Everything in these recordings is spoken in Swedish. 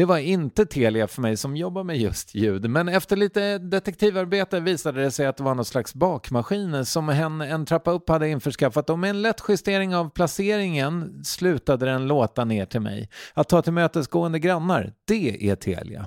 Det var inte Telia för mig som jobbar med just ljud, men efter lite detektivarbete visade det sig att det var någon slags bakmaskin som hen en trappa upp hade införskaffat och med en lätt justering av placeringen slutade den låta ner till mig. Att ta tillmötesgående grannar, det är Telia.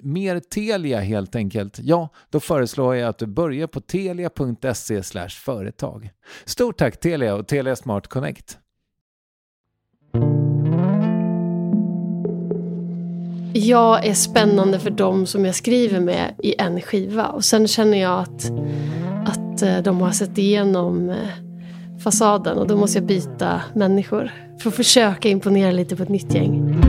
mer Telia helt enkelt, ja, då föreslår jag att du börjar på telia.se företag. Stort tack Telia och Telia Smart Connect. jag är spännande för dem som jag skriver med i en skiva. Och sen känner jag att, att eh, de har sett igenom eh, fasaden och då måste jag byta människor. För att försöka imponera lite på ett nytt gäng.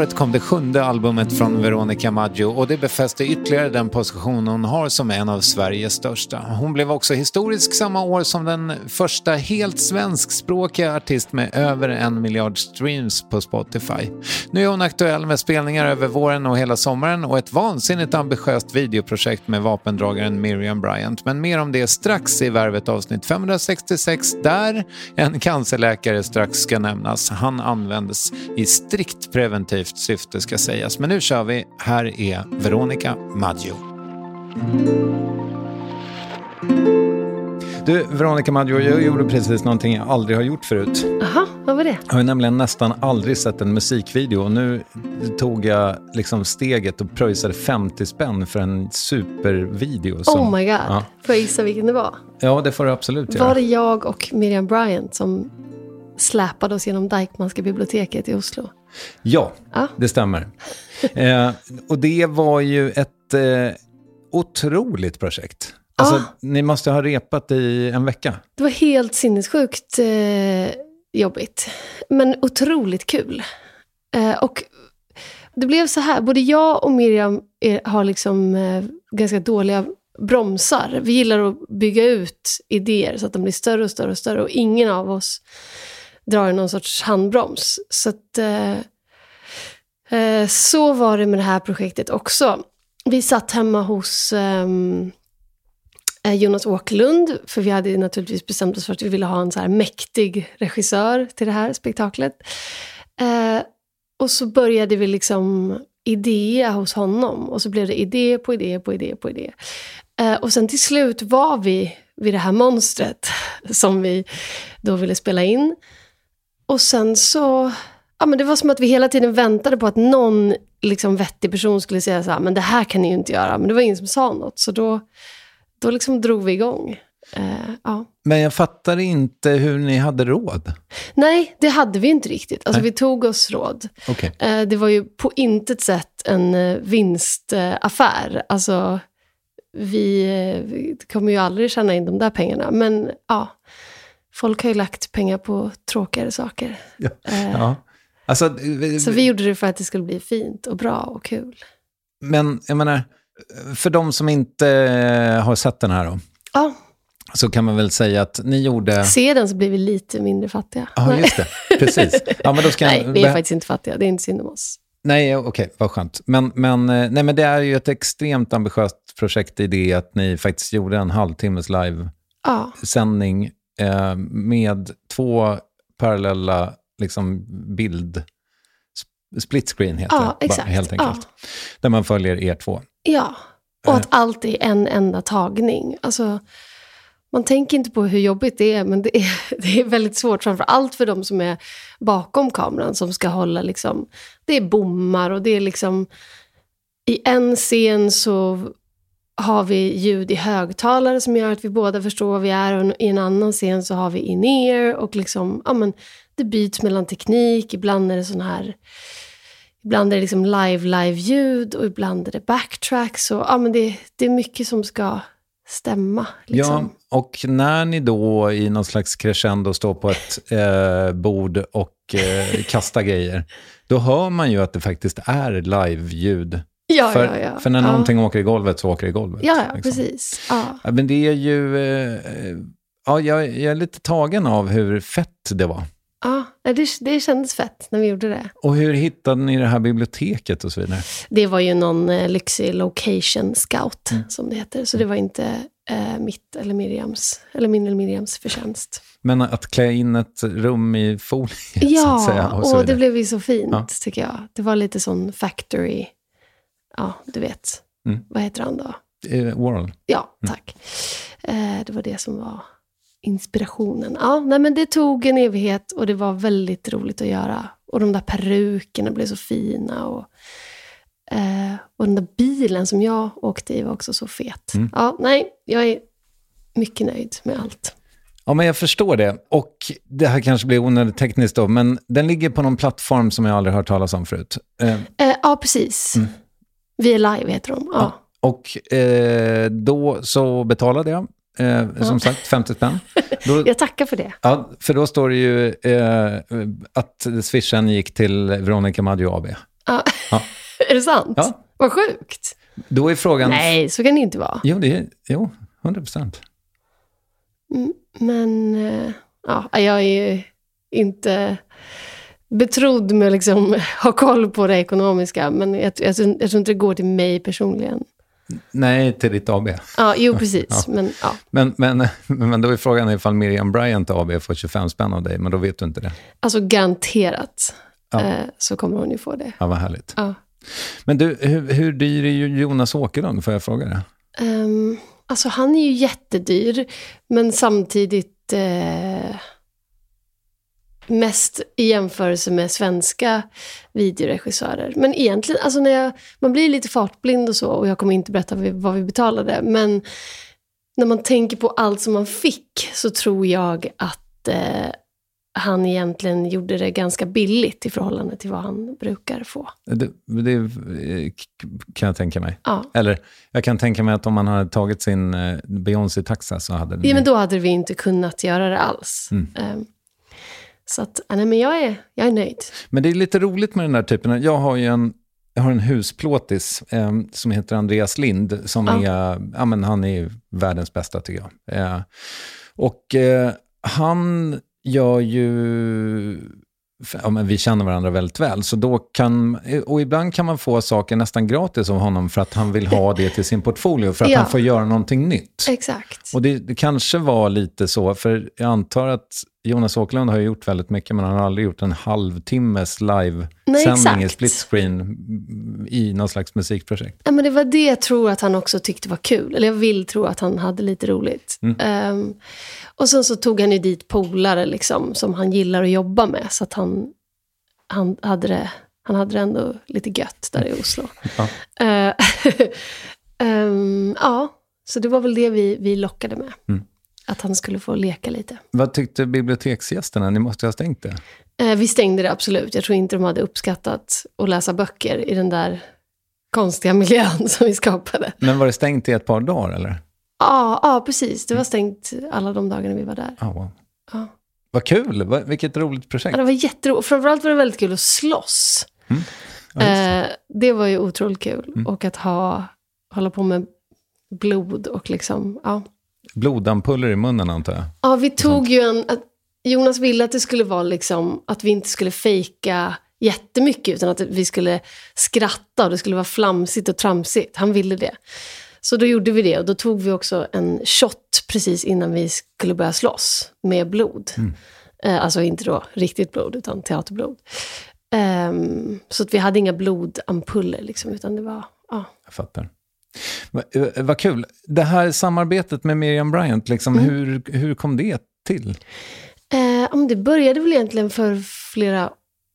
Året kom det sjunde albumet från Veronica Maggio och det befäste ytterligare den position hon har som en av Sveriges största. Hon blev också historisk samma år som den första helt svenskspråkiga artist med över en miljard streams på Spotify. Nu är hon aktuell med spelningar över våren och hela sommaren och ett vansinnigt ambitiöst videoprojekt med vapendragaren Miriam Bryant. Men mer om det strax i Värvet avsnitt 566 där en cancerläkare strax ska nämnas. Han användes i strikt preventivt positivt syfte ska sägas. Men nu kör vi. Här är Veronica Maggio. Du, Veronica Maggio, jag gjorde precis någonting jag aldrig har gjort förut. Jaha, vad var det? Jag har nämligen nästan aldrig sett en musikvideo och nu tog jag liksom steget och pröjsade 50 spänn för en supervideo. Som, oh my god, ja. får jag gissa vilken det var? Ja, det får du absolut göra. Var det jag och Miriam Bryant som släpade oss genom Dykmanska biblioteket i Oslo? Ja, ah. det stämmer. eh, och det var ju ett eh, otroligt projekt. Alltså, ah. Ni måste ha repat i en vecka. Det var helt sinnessjukt eh, jobbigt. Men otroligt kul. Eh, och det blev så här, både jag och Miriam är, har liksom eh, ganska dåliga bromsar. Vi gillar att bygga ut idéer så att de blir större och större och större. Och ingen av oss drar i någon sorts handbroms. Så, att, eh, eh, så var det med det här projektet också. Vi satt hemma hos ehm, eh, Jonas Åkerlund, för vi hade naturligtvis bestämt oss för att vi ville ha en så här mäktig regissör till det här spektaklet. Eh, och så började vi liksom idéa hos honom och så blev det idé på idé på idé på idé. Eh, och sen till slut var vi vid det här monstret som vi då ville spela in. Och sen så, ja men det var som att vi hela tiden väntade på att någon liksom vettig person skulle säga så här, men det här kan ni ju inte göra. Men det var ingen som sa något. Så då, då liksom drog vi igång. Uh, ja. Men jag fattar inte hur ni hade råd. Nej, det hade vi inte riktigt. Alltså, vi tog oss råd. Okay. Uh, det var ju på intet sätt en uh, vinstaffär. Alltså, vi, vi kommer ju aldrig tjäna in de där pengarna. Men ja, folk har ju lagt pengar på tråkigare saker. Ja. Eh, ja. Alltså, så vi gjorde det för att det skulle bli fint och bra och kul. Men jag menar, för de som inte har sett den här då? Ja. Så kan man väl säga att ni gjorde... Se den så blir vi lite mindre fattiga. Ja, just det. Precis. Ja, men då ska nej, vi är faktiskt inte fattiga. Det är inte synd om oss. Nej, okej, okay, vad skönt. Men, men, eh, nej, men det är ju ett extremt ambitiöst projekt i det att ni faktiskt gjorde en halvtimmes live-sändning eh, med två parallella liksom bild... Split screen heter Ja, det, exakt. Bara, helt Ja. enkelt. Där man följer er två. Ja, och att allt är en enda tagning. Alltså, man tänker inte på hur jobbigt det är, men det är, det är väldigt svårt. Framför allt för de som är bakom kameran, som ska hålla liksom... Det är bommar och det är liksom... I en scen så har vi ljud i högtalare som gör att vi båda förstår vad vi är. Och i en annan scen så har vi in-ear och liksom... Ja, men det byts mellan teknik. Ibland är det sån här... Ibland är det liksom live-live-ljud och ibland är det backtracks. Och, ja, men det, det är mycket som ska stämma. Liksom. Ja, och när ni då i någon slags crescendo står på ett eh, bord och eh, kastar grejer, då hör man ju att det faktiskt är live-ljud. ja, för, ja, ja. för när ja. någonting åker i golvet så åker det i golvet. Ja, ja liksom. precis. Ja. Ja, men det är ju... Eh, ja, jag, jag är lite tagen av hur fett det var. Ja, det, det kändes fett när vi gjorde det. Och hur hittade ni det här biblioteket och så vidare? Det var ju någon eh, lyxig location scout, Mm. som det heter. Så det var inte eh, mitt eller Miriams, eller min eller Miriams förtjänst. Men att klä in ett rum i folie, så att säga. Ja, Och och, det blev ju så fint, Ja. tycker jag. Det var lite sån factory, ja, du vet. Mm. Vad heter han då? Eh, Warhol. Ja, tack. Eh, det var det som var inspirationen. Ja, nej, men det tog en evighet och det var väldigt roligt att göra. Och de där perukerna blev så fina. Och, eh, och den där bilen som jag åkte i var också så fet. Mm. Ja, nej, jag är mycket nöjd med allt. Ja, men jag förstår det. Och det här kanske blir onödigt tekniskt då, men den ligger på någon plattform som jag aldrig hört talas om förut. Eh, Eh, ja, precis. Vi är live heter de. Ja. Och eh, då så betalade jag, eh, som sagt, 50 spänn. Då, Jag tackar för det. ja, för då står det ju eh, att swishen gick till Veronica Maggio AB. Ja. Ja. är det sant? Ja. Vad sjukt. Då är frågan... Nej, så kan det inte vara. Jo, det är, jo 100 procent. Mm, Men eh, ja, jag är ju inte betrodd med att liksom ha koll på det ekonomiska. Men jag, jag, jag tror inte det går till mig personligen. Nej, till ditt AB. Ja, jo, precis. Men ja, Men, men, men då är frågan ifall Miriam Bryant AB får 25 spänn av dig, men då vet du inte det. alltså garanterat Ja. eh, så kommer hon ju få det. Ja, vad härligt. Ja. Men du, hur, hur dyr är Jonas Åkerlund, får jag fråga det? Ehm, alltså han är ju jättedyr, men samtidigt eh, mest i jämförelse med svenska videoregissörer. Men egentligen, alltså när jag, man blir lite fartblind och så, och jag kommer inte berätta vad vi, vad vi betalade, men när man tänker på allt som man fick så tror jag att eh, han egentligen gjorde det ganska billigt i förhållande till vad han brukar få. Det, det eh, kan jag tänka mig. Ja. Eller jag kan tänka mig att om man hade tagit sin eh, Beyoncé-taxa så hade det... Ja, men då hade vi inte kunnat göra det alls. Mm. Ehm, så att, nej, men jag är, jag är nöjd. Men det är lite roligt med den här typen. Jag har ju en, jag har en husplåtis eh, som heter Andreas Lind. Som Ja. är, ja, men han är världens bästa tycker jag. Eh, och eh, han gör ju... Ja, men vi känner varandra väldigt väl, så då kan, och ibland kan man få saker nästan gratis av honom för att han vill ha det till sin portfolio, för att Ja. han får göra någonting nytt. Exakt. Och det, det kanske var lite så, för jag antar att Jonas Åkerlund har ju gjort väldigt mycket, men han har aldrig gjort en halvtimmes live-sändning i split screen mm, i någon slags musikprojekt. Ja, men det var det jag tror att han också tyckte var kul. Eller jag vill tro att han hade lite roligt. Ehm, och sen så tog han ju dit polare liksom, som han gillar att jobba med. Så att han, han, hade, det, han hade det ändå lite gött där i Oslo. Ja. Eh, ehm, ja, så det var väl det vi, vi lockade med. Mm. Att han skulle få leka lite. Vad tyckte biblioteksgästerna? Ni måste ha stängt det. Eh, vi stängde det absolut. Jag tror inte de hade uppskattat att läsa böcker i den där konstiga miljön som vi skapade. Men var det stängt i ett par dagar, eller? Ja, ja precis. Det var stängt alla de dagarna vi var där. Ah, wow. Ja. Vad kul! Vilket roligt Ja, projekt. det var jätteroligt. Framförallt var det väldigt kul att slåss. Ja, just det. Eh, det var ju otroligt kul. Mm. Och att ha, hålla på med blod och liksom, ja. Blodampuller i munnen, antar jag. Ja, vi tog ju en... Jonas ville att det skulle vara liksom, att vi inte skulle fejka jättemycket, utan att vi skulle skratta och det skulle vara flamsigt och tramsigt. Han ville det. Så då gjorde vi det och då tog vi också en shot precis innan vi skulle börja slåss med blod. Eh, alltså inte då riktigt blod, utan teaterblod. Um, så att vi hade inga blodampuller, liksom, utan det var... Ja. Jag fattar. Vad va kul. Det här samarbetet med Miriam Bryant, liksom, mm. hur, hur kom det till? Eh, det började väl egentligen för flera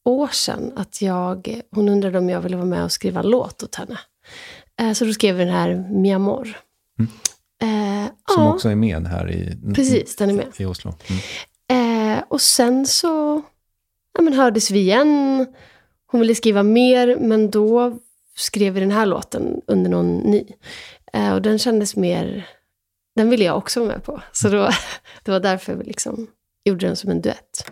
år sedan. Att jag, hon undrade om jag ville vara med och skriva en låt åt henne. Eh, så då skrev vi den här Mi Amor. Mm. Eh, Som ja. också är med här i, Precis, den är med. i Oslo. Mm. Eh, och sen så ja, men hördes vi igen. Hon ville skriva mer, men då skrev vi den här låten under någon ny. Eh, och den kändes mer... Den ville jag också vara med på. Så då, det var därför vi liksom gjorde den som en duett.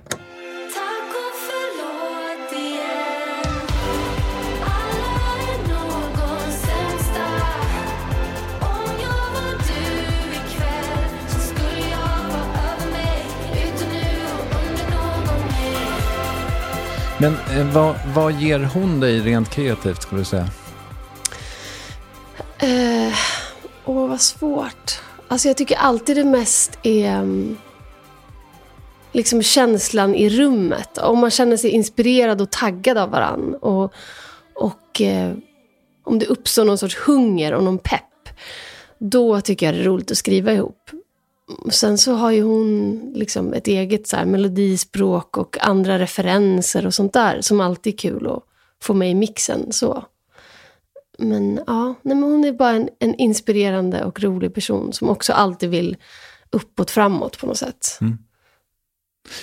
Men eh, vad, vad ger hon dig rent kreativt, skulle du säga? Eh, åh, vad svårt. Alltså jag tycker alltid det mest är mm, liksom känslan i rummet. Om man känner sig inspirerad och taggad av varann. Och, och eh, om det uppstår någon sorts hunger och någon pepp. Då tycker jag det är roligt att skriva ihop. Sen så har ju hon liksom ett eget så här melodispråk och andra referenser och sånt där som alltid är kul att få med i mixen. Så. Men ja, nej, men hon är bara en, en, inspirerande och rolig person som också alltid vill uppåt, framåt på något sätt. Mm.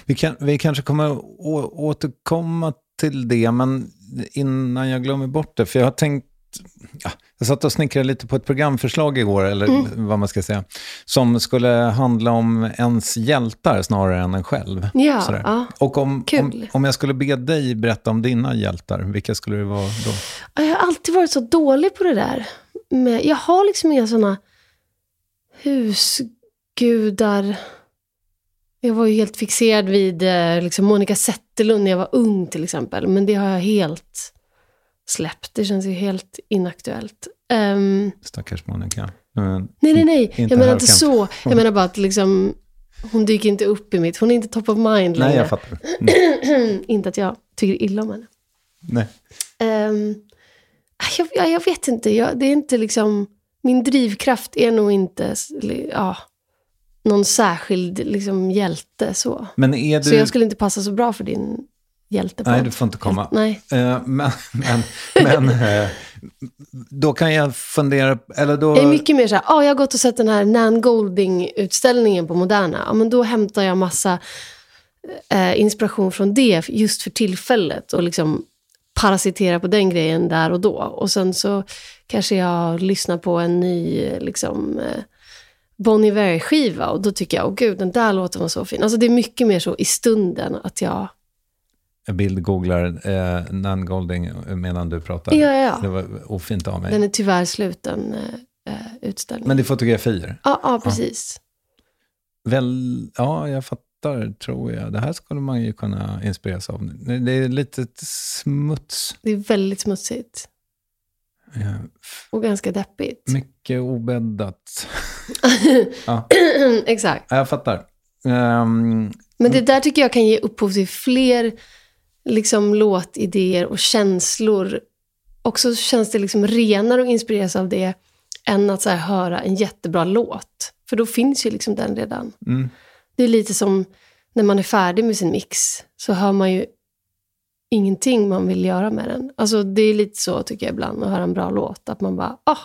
Vi, kan, vi kanske kommer å, återkomma till det, men innan jag glömmer bort det, för jag har tänkt ja, jag satt och snickrade lite på ett programförslag igår, eller mm. vad man ska säga, som skulle handla om ens hjältar snarare än en själv. Ja, ja. Och om, om, om, jag skulle be dig berätta om dina hjältar, vilka skulle det vara då? Jag har alltid varit så dålig på det där. Men jag har liksom inga sådana husgudar. Jag var ju helt fixerad vid eh, liksom Monica Zetterlund när jag var ung till exempel. Men det har jag helt släppt. Det känns ju helt inaktuellt. Um, Stackars Monica. Men, nej, nej, nej. Jag menar inte så. Jag menar bara att liksom, hon dyker inte upp i mitt... Hon är inte top of mind längre. Nej, jag fattar. Mm. inte att jag tycker illa om henne. Nej. Um, jag, jag, jag, vet inte. Jag, det är inte liksom... Min drivkraft är nog inte ja, någon särskild liksom, hjälte. Så. Men är du... så jag skulle inte passa så bra för din hjälte på. Nej, du får inte komma. Nej. Uh, men men, men uh, då kan jag fundera, eller då... Det är mycket mer så här, oh, jag har gått och sett den här Nan Golding-utställningen på Moderna. Ja, men då hämtar jag massa uh, inspiration från det just för tillfället och liksom parasitera på den grejen där och då. Och sen så kanske jag lyssnar på en ny liksom, Bon Iver-skiva och då tycker jag, åh oh, gud, den där låten var så fin. Alltså det är mycket mer så i stunden att jag bildgooglar eh, Nan Golding medan du pratar. Ja, ja. Det var ofint av mig. Den är tyvärr sluten, eh, utställning. Men det är fotografier? Ja, ja precis. Ja. Väl, ja, jag fattar, tror jag. Det här skulle man ju kunna inspireras av. Det är lite smuts. Det är väldigt smutsigt. Ja. Och ganska deppigt. Mycket obäddat. ja. Exakt. Jag fattar. Um, Men det där tycker jag kan ge upphov till fler liksom låtidéer och känslor. Och så känns det liksom renare att inspireras av det än att så höra en jättebra låt. För då finns ju liksom den redan. Mm. Det är lite som när man är färdig med sin mix, så hör man ju ingenting man vill göra med den. Alltså det är lite så tycker jag ibland, att höra en bra låt. Att man bara, ah,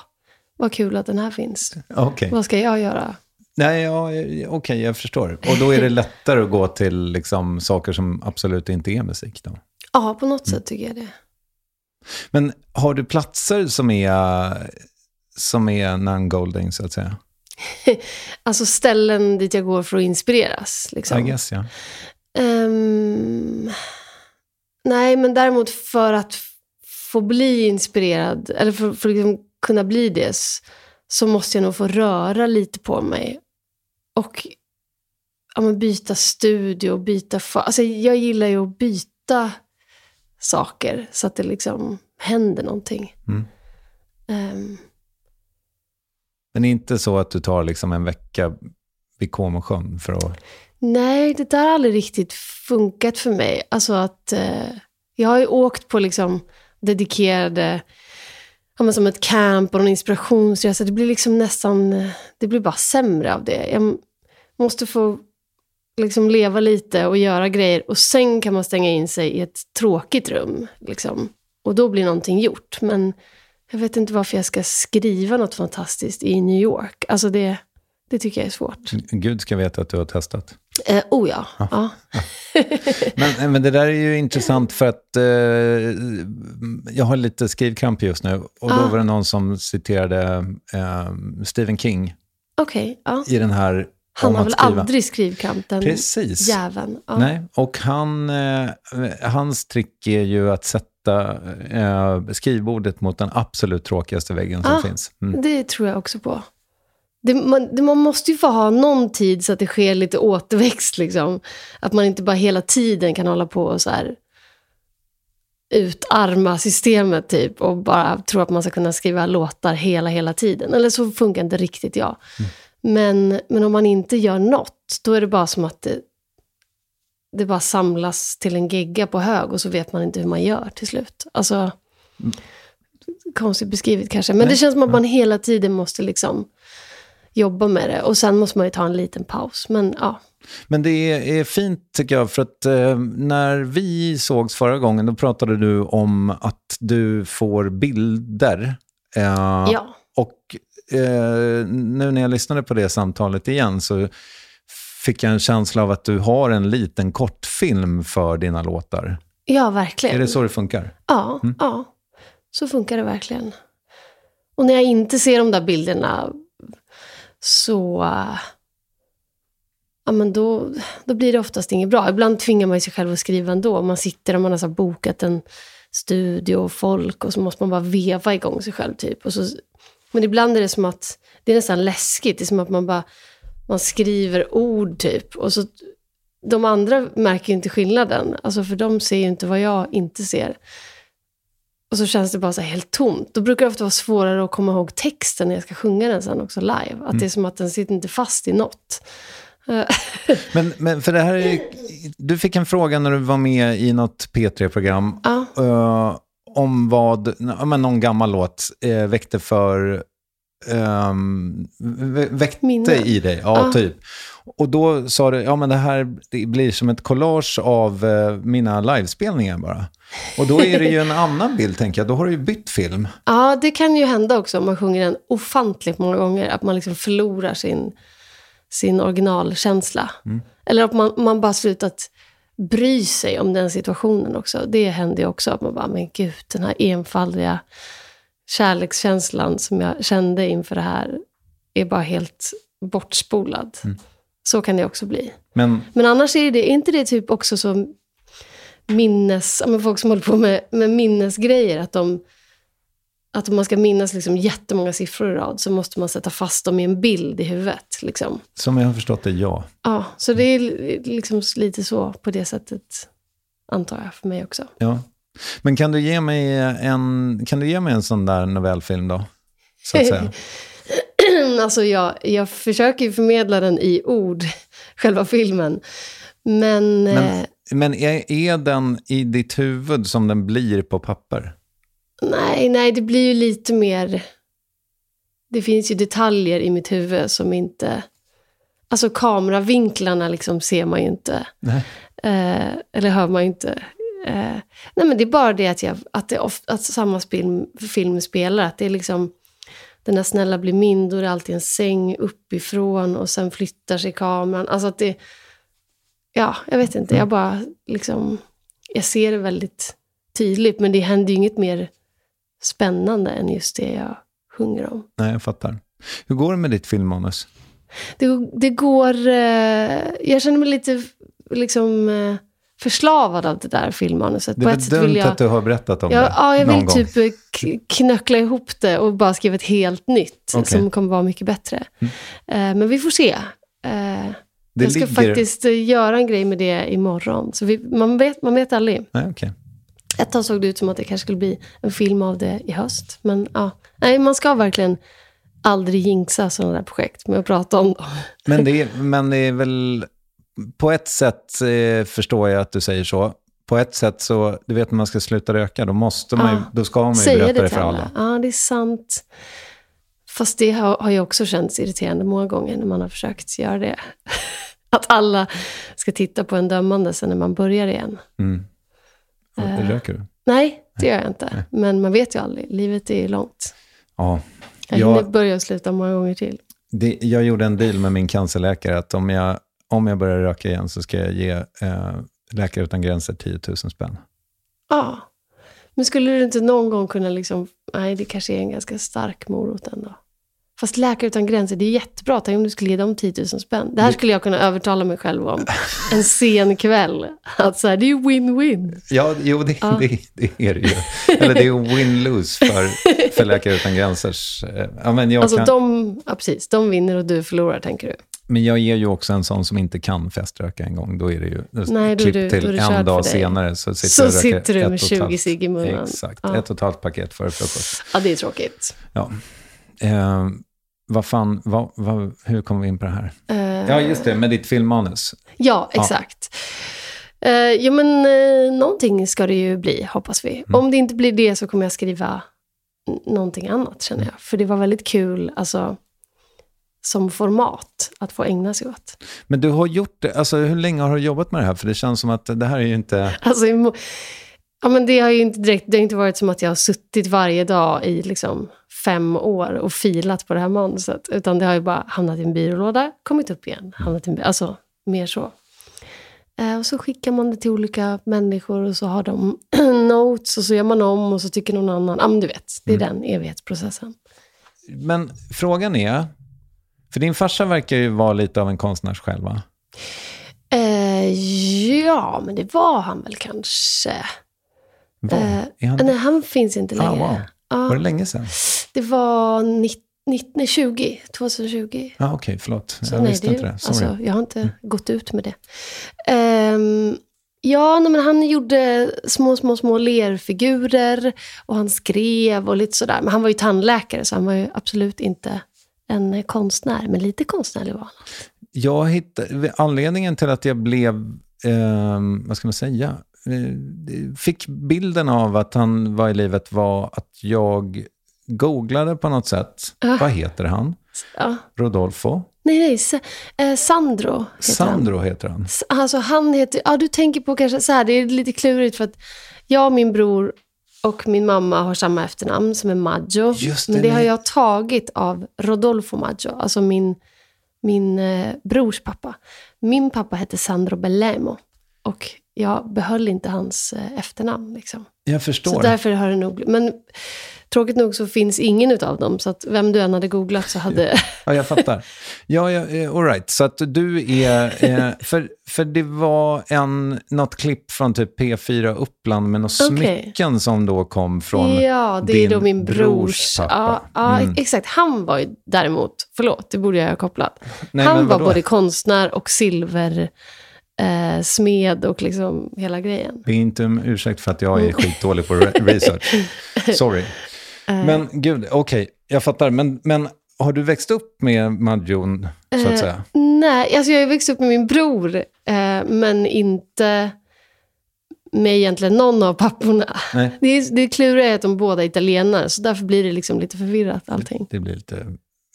vad kul att den här finns. Okay. Vad ska jag göra? Nej, ja, okej, okay, jag förstår. Och då är det lättare att gå till liksom, saker som absolut inte är musik då? Ja, på något mm. sätt tycker jag det. Men har du platser som är, som är non-golding, så att säga? alltså ställen dit jag går för att inspireras? Liksom. I guess, ja. Um, nej, men däremot för att få bli inspirerad, eller för, för att liksom kunna bli det, så måste jag nog få röra lite på mig och ja, men byta studio, byta... Alltså, jag gillar ju att byta saker så att det liksom händer någonting. Mm. Um. Men inte så att du tar liksom en vecka vid Comosjön för att... Nej, det där har aldrig riktigt funkat för mig. Alltså att eh, jag har ju åkt på liksom dedikerade, ja, men som ett camp och en inspirationsresa. Det blir liksom nästan, eh, det blir bara sämre av det. Jag måste få liksom leva lite och göra grejer och sen kan man stänga in sig i ett tråkigt rum. Liksom. Och då blir någonting gjort. Men jag vet inte varför jag ska skriva något fantastiskt i New York. Alltså det, det tycker jag är svårt. Gud ska veta att du har testat. Eh, oh ja. ja. ja. men, men det där är ju intressant för att eh, jag har lite skrivkramp just nu. Och då ah. var det någon som citerade eh, Stephen King. Okay, ah. I den här han har väl skriva. aldrig skrivkramp, den Precis. jäveln. Ja. Nej, och han, eh, hans trick är ju att sätta eh, skrivbordet mot den absolut tråkigaste väggen som ah, finns. Mm. Det tror jag också på. Det, man, det, man, måste ju få ha någon tid så att det sker lite återväxt. Liksom. Att man inte bara hela tiden kan hålla på och så här utarma systemet typ och bara tro att man ska kunna skriva låtar hela, hela tiden. Eller så funkar inte riktigt jag. Mm. Men, men om man inte gör något, då är det bara som att det, det bara samlas till en gegga på hög och så vet man inte hur man gör till slut. Alltså, mm. konstigt beskrivet kanske. Men Nej. det känns som att man hela tiden måste liksom jobba med det. Och sen måste man ju ta en liten paus. Men ja. Men det är, är fint tycker jag, för att eh, när vi sågs förra gången, då pratade du om att du får bilder. Eh, ja. Och eh, nu när jag lyssnade på det samtalet igen så fick jag en känsla av att du har en liten kortfilm för dina låtar. Ja, verkligen. Är det så det funkar? Ja, mm. ja. så funkar det verkligen. Och när jag inte ser de där bilderna så... Ja, men då, då blir det oftast inget bra. Ibland tvingar man sig själv att skriva ändå. Man sitter och man har så bokat en studio och folk och så måste man bara veva igång sig själv. typ. Och så, men ibland är det som att det är nästan läskigt. Det är som att man bara man skriver ord typ. Och så, de andra märker ju inte skillnaden. Alltså för de ser ju inte vad jag inte ser. Och så känns det bara så helt tomt. Då brukar det ofta vara svårare att komma ihåg texten när jag ska sjunga den sen också live. Att mm. det är som att den sitter inte fast i något. men, men för det här är, du fick en fråga när du var med i något P3-program. Ja. Uh, om vad men någon gammal låt uh, väckte för um, väckte Minne. i dig. Ja, ja, typ. Och då sa du, ja men det här det blir som ett collage av uh, mina livespelningar bara. Och då är det ju en annan bild, tänker jag. Då har du ju bytt film. Ja, det kan ju hända också om man sjunger den ofantligt många gånger. Att man liksom förlorar sin, sin originalkänsla. Mm. Eller att man, man bara slutat bry sig om den situationen också. Det händer ju också. Att man bara, men gud, den här enfaldiga kärlekskänslan som jag kände inför det här är bara helt bortspolad. Mm. Så kan det också bli. Men, men annars är det är inte det typ också så minnes... Men folk som håller på med, med minnesgrejer, att de... Att om man ska minnas liksom jättemånga siffror i rad så måste man sätta fast dem i en bild i huvudet. Liksom. Som jag har förstått det, ja. Ja, så det är liksom lite så på det sättet, antar jag, för mig också. Ja. Men kan du ge mig en, kan du ge mig en sån där novellfilm då? Så att säga? alltså jag, jag försöker ju förmedla den i ord, själva filmen. Men, men, eh, men är, är den i ditt huvud som den blir på papper? Nej, nej, det blir ju lite mer... Det finns ju detaljer i mitt huvud som inte... Alltså kameravinklarna liksom ser man ju inte. Eh, eller hör man ju inte. Eh, nej, men det är bara det att, jag, att, det ofta, att samma film, film spelar. Att det är liksom... Den där snälla blir min, då är det alltid en säng uppifrån och sen flyttar sig kameran. Alltså att det ja, jag vet inte. Jag mm. bara liksom, jag ser det väldigt tydligt. Men det händer ju inget mer spännande än just det jag sjunger om. Nej, jag fattar. Hur går det med ditt filmmanus? Det, det går... Eh, jag känner mig lite liksom, eh, förslavad av det där filmmanuset. Det är väl dumt jag, att du har berättat om jag, det Ja, jag vill gång. typ eh, knöckla ihop det och bara skriva ett helt nytt okay. som kommer vara mycket bättre. Mm. Eh, men vi får se. Det jag ska ligger... faktiskt göra en grej med det imorgon. Så vi, man, vet, man vet aldrig. Nej, okay. Ett tag såg det ut som att det kanske skulle bli en film av det i höst. Men ja, Nej, man ska verkligen aldrig jinxa sådana där projekt med att prata om dem. Men det är, men det är väl på ett sätt eh, förstår jag att du säger så. På ett sätt så, du vet när man ska sluta röka, då, måste man ju, då ska man ju berätta det det för alla. Ja, det är sant. Fast det har, har ju också känts irriterande många gånger när man har försökt göra det. Att alla ska titta på en dömande sen när man börjar igen. Mm. Eh. Röker du? Nej, det gör jag inte. Men man vet ju aldrig. Livet är ju långt. Ja. Jag Jag- hinner börja och sluta många gånger till. Det, jag gjorde en deal med min cancerläkare att om jag, om jag börjar röka igen så ska jag ge eh, Läkare Utan Gränser 10 000 spänn. Ja. Men skulle du inte någon gång kunna liksom... Nej, det kanske är en ganska stark morot ändå. Fast Läkare Utan Gränser, det är jättebra. Tänk om du skulle ge dem 10 000 spänn. Det här skulle jag kunna övertala mig själv om. En sen kväll. Att så här, det är ju win-win. Ja, jo, det, Ja. det, det är det ju. Eller det är ju win-lose för, för Läkare Utan Gränsers... eh, Ja, men, jag Alltså kan, de, ja, precis, de vinner och du förlorar, tänker du. Men jag är ju också en sån som inte kan feströka en gång. Då är det ju Nej, klipp du- till en dag senare så sitter Så sitter du med och ett 20 halvt- cigg i munnen. Exakt, Ja. ett och ett halvt paket före frukost. Ja, det är tråkigt. Ja. Eh, vad fan, vad, vad, hur kom vi in på det här? Eh, Ja, just det, med ditt filmmanus. Ja, Ja. exakt. Eh, ja, men eh, någonting ska det ju bli, hoppas vi. Mm. Om det inte blir det så kommer jag skriva någonting annat, känner Mm. jag. För det var väldigt kul, alltså, som format, att få ägna sig åt. Men du har gjort det, alltså hur länge har du jobbat med det här? För det känns som att det här är ju inte... Alltså, ja, men det har ju inte direkt, det har inte varit som att jag har suttit varje dag i liksom fem år och filat på det här manuset. Utan det har ju bara hamnat i en byrålåda, kommit upp igen. Hamnat i en, alltså, mer så. Eh, och så skickar man det till olika människor och så har de notes och så gör man om och så tycker någon annan. Ja, men du vet, det är den evighetsprocessen. Men frågan är, för din farsa verkar ju vara lite av en konstnärs själv, va? Eh, ja, men det var han väl kanske. Var? Eh, han... Nej, han finns inte ah, längre. wow. Ja. Var det länge sedan? Det var 19, 19, 20, 2020. Ja, ah, okej, förlåt. Så jag nej, visste det, inte det. Sorry. Alltså, jag har inte gått ut med det. Ehm, ja, nej, men han gjorde små, små, små lerfigurer och han skrev och lite sådär. Men han var ju tandläkare så han var ju absolut inte en konstnär. Men lite konstnärlig var han. Jag hittade, anledningen till att jag blev, eh, vad ska man säga, eh, fick bilden av att han var i livet var att jag googlade på något sätt. Ah. Vad heter han? Ja. Rodolfo? Nej, nej. Sa- eh, Sandro heter han. Sandro heter han. S- Alltså han heter, ja du tänker på kanske så här, det är lite klurigt för att jag och min bror och min mamma har samma efternamn som är Maggio. Just det, men det har jag tagit av Rodolfo Maggio, alltså min, min eh, brors pappa. Min pappa hette Sandro Bellemo och jag behöll inte hans eh, efternamn. Liksom. Jag Så förstår. därför har det nog... Men tråkigt nog så finns ingen utav dem, så att vem du än hade googlat så hade... Ja, jag fattar. Ja, ja eh, all right. Så att du är... Eh, för, för det var en, något klipp från typ P4 Uppland med några Okej. smycken som då kom från Ja, det är din då min brors... brors pappa. Ja, ja Mm. exakt. Han var ju däremot, förlåt, det borde jag ha kopplat. Nej, han var både konstnär och silver eh, smed och liksom hela grejen. Det är inte en ursäkt för att jag är skitdålig på re- research. Sorry. Eh. Men gud, okej, jag fattar. Men, men har du växt upp med Madjon, så att Eh, säga? Nej, alltså jag har växt upp med min bror, eh, men inte med egentligen någon av papporna. Nej, Det, är, det kluriga är att de båda är italienare, så därför blir det liksom lite förvirrat allting. det blir lite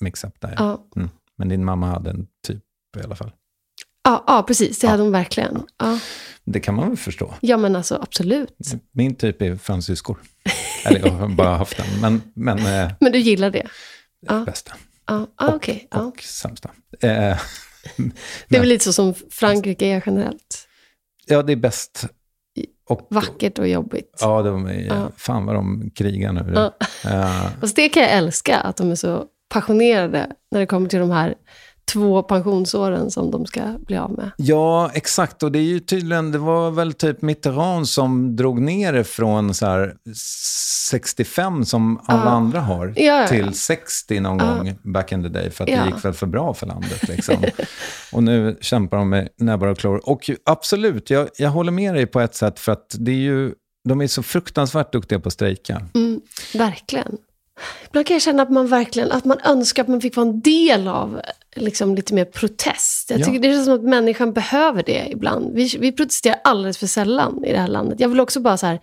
mix-up där. Ja, Mm. Men din mamma hade en typ i alla fall. Ja, ja precis. Det Ja. hade hon verkligen. Ja. Det kan man väl förstå. ja, men alltså absolut. Min typ är fransyskor. Eller jag har bara haft den, men, men eh, Men du gillar det? Ja. bästa. Ja, ah, okej. ja. Och sämsta. Eh, Det är väl lite så som Frankrike är generellt. ja, det är bäst. Och, Vackert och jobbigt. Ja, de är, Ja. fan vad de krigar nu. Ja. Eh, Fast det kan jag älska, att de är så passionerade när det kommer till de här två pensionsåren som de ska bli av med. Ja, exakt. Och det är ju tydligen, det var väl typ Mitterrand som drog ner det från så här 65 som alla Ja. andra har Ja, ja, ja. till 60 någon Ja. gång back in the day. För att det gick väl för bra för landet. Liksom. och nu kämpar de med näbbar och klor. Och absolut, jag, jag håller med dig på ett sätt för att det är ju, de är så fruktansvärt duktiga på att strejka. Mm, verkligen. Ibland kan jag känna att man verkligen, att man önskar att man fick vara en del av liksom, lite mer protest. Jag Ja. tycker det känns som att människan behöver det ibland. Vi, vi protesterar alldeles för sällan i det här landet. Jag vill också bara så här,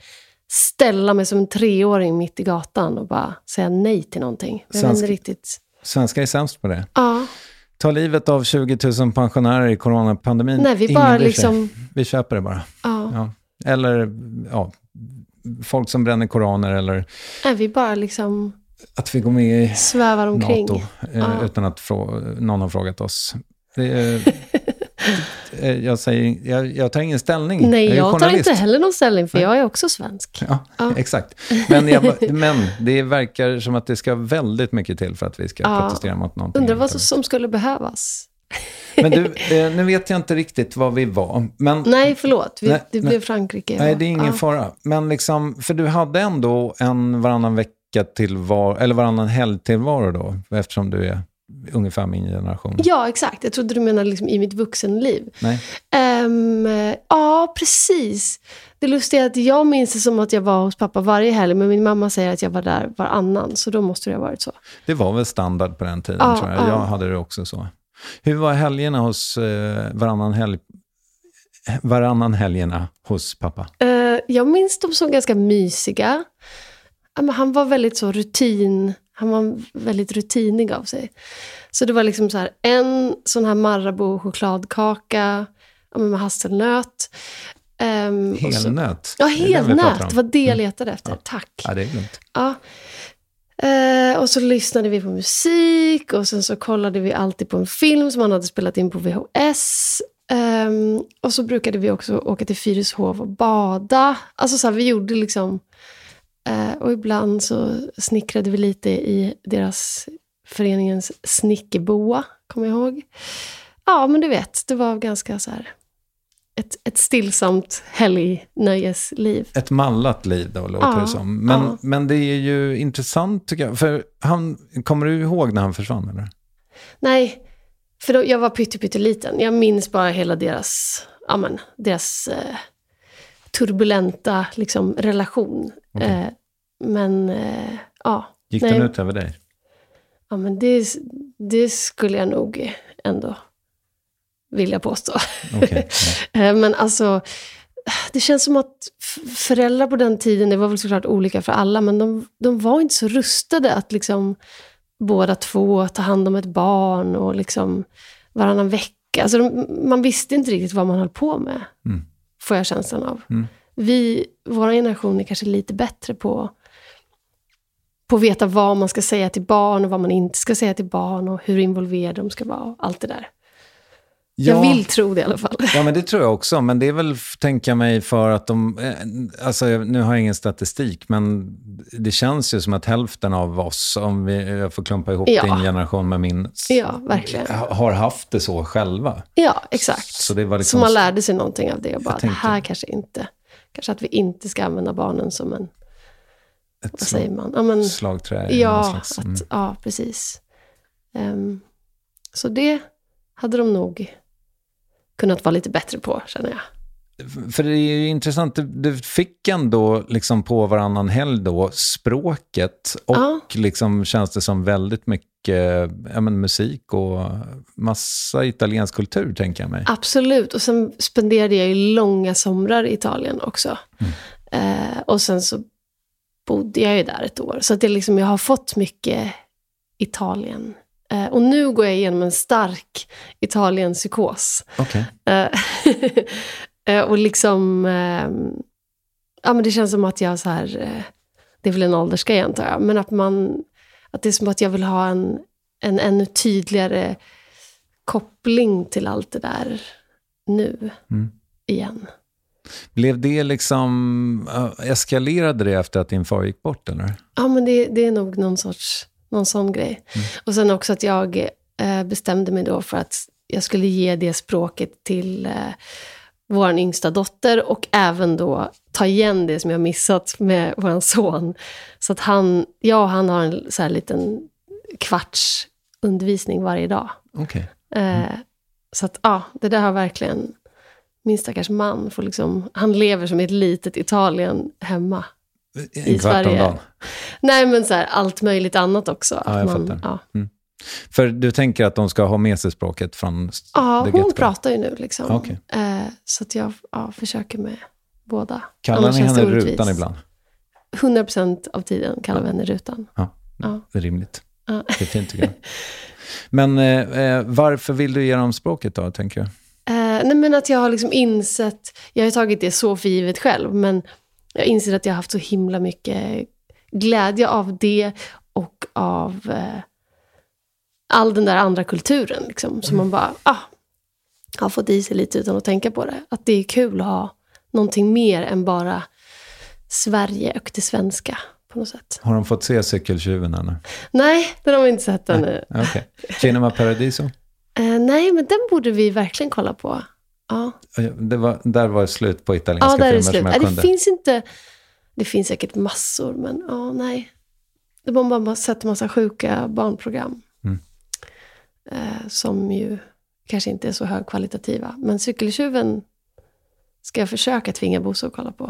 ställa mig som en treåring mitt i gatan och bara säga nej till någonting. Jag Svensk- riktigt. Svenskar är sämst på det. Ja, Ta livet av 20 000 pensionärer i coronapandemin. nej, vi Ingen bara liksom... Vi köper det bara. Ja, Ja. Eller ja, folk som bränner koraner eller nej, vi bara liksom att vi går med i svävar omkring. NATO eh, Ja. utan att någon har frågat oss. Det eh, jag, säger, jag, jag tar ingen ställning. Nej, jag jag tar inte heller någon ställning, för Nej. jag är också svensk. Ja, Ja. exakt. Men, jag, men det verkar som att det ska väldigt mycket till för att vi ska Ja. protestera mot någonting. Undrar vad som skulle behövas. Men du, eh, nu vet jag inte riktigt vad vi var. Men, Nej, förlåt. Vi, Nej, det blev Frankrike. Nej, det är ingen ja. fara. Men liksom, för du hade ändå en varannan vecka tillvaro, eller varannan helg tillvaro då, eftersom du är ungefär min generation. Ja, exakt. Jag trodde du menade liksom i mitt vuxenliv. Nej. Ehm, ja, precis. Det lustiga är att jag minns det som att jag var hos pappa varje helg, men min mamma säger att jag var där varannan, så då måste det ha varit så. Det var väl standard på den tiden, Ja, tror jag. ja. Jag hade det också så. Hur var helgerna hos eh, varannan helg? Varannan helgerna hos pappa? Eh, jag minns dem som ganska mysiga. Ja, han var väldigt så rutin, han var väldigt rutinig av sig. Så det var liksom så här, en sån här Marabou chokladkaka ja, med hasselnöt. Så- Helnöt? Ja, helnöt. Mm. Det var det jag letade efter. Tack. Ja, det är lugnt. Ja. Eh, och så lyssnade vi på musik och sen så kollade vi alltid på en film som han hade spelat in på VHS. Ehm, och så brukade vi också åka till Fyrishov och bada. Alltså så här, vi gjorde liksom... eh, och ibland så snickrade vi lite i deras föreningens snickerboa, kommer jag ihåg. Ja, men du vet, det var ganska så här... Ett, ett stillsamt helgnöjesliv. Ett mallat liv då, låter Ja, det som. Men, ja. men det är ju intressant tycker jag. För han, kommer du ihåg när han försvann? Eller? Nej, för då, jag var pytte, pytteliten. Jag minns bara hela deras, ja, men, deras eh, turbulenta liksom, relation. Okej. Eh, men eh, ja, Gick Nej. den ut över dig? ja men det, det skulle jag nog ändå vilja påstå. Okej. Eh, Men alltså, det känns som att föräldrar på den tiden, det var väl såklart olika för alla, men de, de var inte så rustade att liksom båda två ta hand om ett barn och liksom varannan vecka. Alltså de, man visste inte riktigt vad man höll på med, Mm. får jag känslan av. Mm. Vi, vår generation är kanske lite bättre på, på att veta vad man ska säga till barn och vad man inte ska säga till barn och hur involverade de ska vara och allt det där. Jag vill tro det i alla fall. Ja, men det tror jag också. Men det är väl, tänka mig, för att de... eh, Alltså, nu har jag ingen statistik, men det känns ju som att hälften av oss, om vi, jag får klumpa ihop Ja. din generation med min, Ja, har haft det så själva. Ja, exakt. Så det var Så liksom... man lärde sig någonting av det och bara, det tänkte- här kanske inte, kanske att vi inte ska använda barnen som en, ett vad säger man? Ja, men, slagträ. ja, slags- mm. att, ja precis. Ehm, så det hade de nog kunnat vara lite bättre på, känner jag. För det är ju intressant, du, du fick ändå liksom på varannan helg då språket och Ja. liksom känns det som väldigt mycket ja, men musik och massa italiensk kultur tänker jag mig. Absolut, och sen spenderade jag ju långa somrar i Italien också. Mm. Eh, och sen så bodde jag ju där ett år. Så att det liksom, jag har fått mycket Italien. Eh, och nu går jag igenom en stark Italien-psykos. Okej. Eh, och liksom... Eh, ja, men det känns som att jag så här... Eh, det är väl en åldersgrej antar jag. Men att man... Att det är som att jag vill ha en, en ännu tydligare koppling till allt det där nu Mm. igen. Blev det liksom, äh, eskalerade det efter att din far gick bort eller? Ja, men det, det är nog någon sorts, någon sån grej. Och sen också att jag eh, bestämde mig då för att jag skulle ge det språket till eh, vår yngsta dotter och även då ta igen det som jag missat med vår son. Så att han, jag och han har en så här liten kvarts undervisning varje dag. Okej. Eh, så att ja, det där har verkligen, min stackars man får liksom, han lever som i ett litet Italien hemma. i En kvart om Sverige. dagen. Nej, men så här, allt möjligt annat också. Ja, jag Att fattar. ja. För du tänker att de ska ha med sig språket från ja, hon pratar ju nu liksom. Okej. Eh, så att jag ja, försöker med båda. Kallar Annars ni henne orättvist. Rutan ibland? 100% av tiden kallar vi henne Rutan. Ja, Ja. det är rimligt. Ja. Det är fint tycker jag. Men eh, eh, varför vill du ge dem språket då, tänker jag? Eh, nej, men att jag har liksom insett, jag har tagit det så för givet själv, men jag inser att jag har haft så himla mycket glädje av det och av eh, all den där andra kulturen. Liksom, som man bara ah, har fått i sig lite utan att tänka på det. Att det är kul att ha någonting mer än bara Sverige och det svenska på något sätt. Har de fått se Cykeltjuven ännu? Nej, den har vi inte sett ännu. Okej. Cinema Paradiso? Eh, nej, men den borde vi verkligen kolla på. Ja. Det var, där var det slut på italienska Ja, där är filmer det slut. som Nej, jag det kunde. finns inte... Det finns säkert massor, men ja, nej. Det var bara sett en massa sjuka barnprogram. Eh, som ju kanske inte är så högkvalitativa. Men Cykeltjuven ska jag försöka tvinga Bosse att kolla på.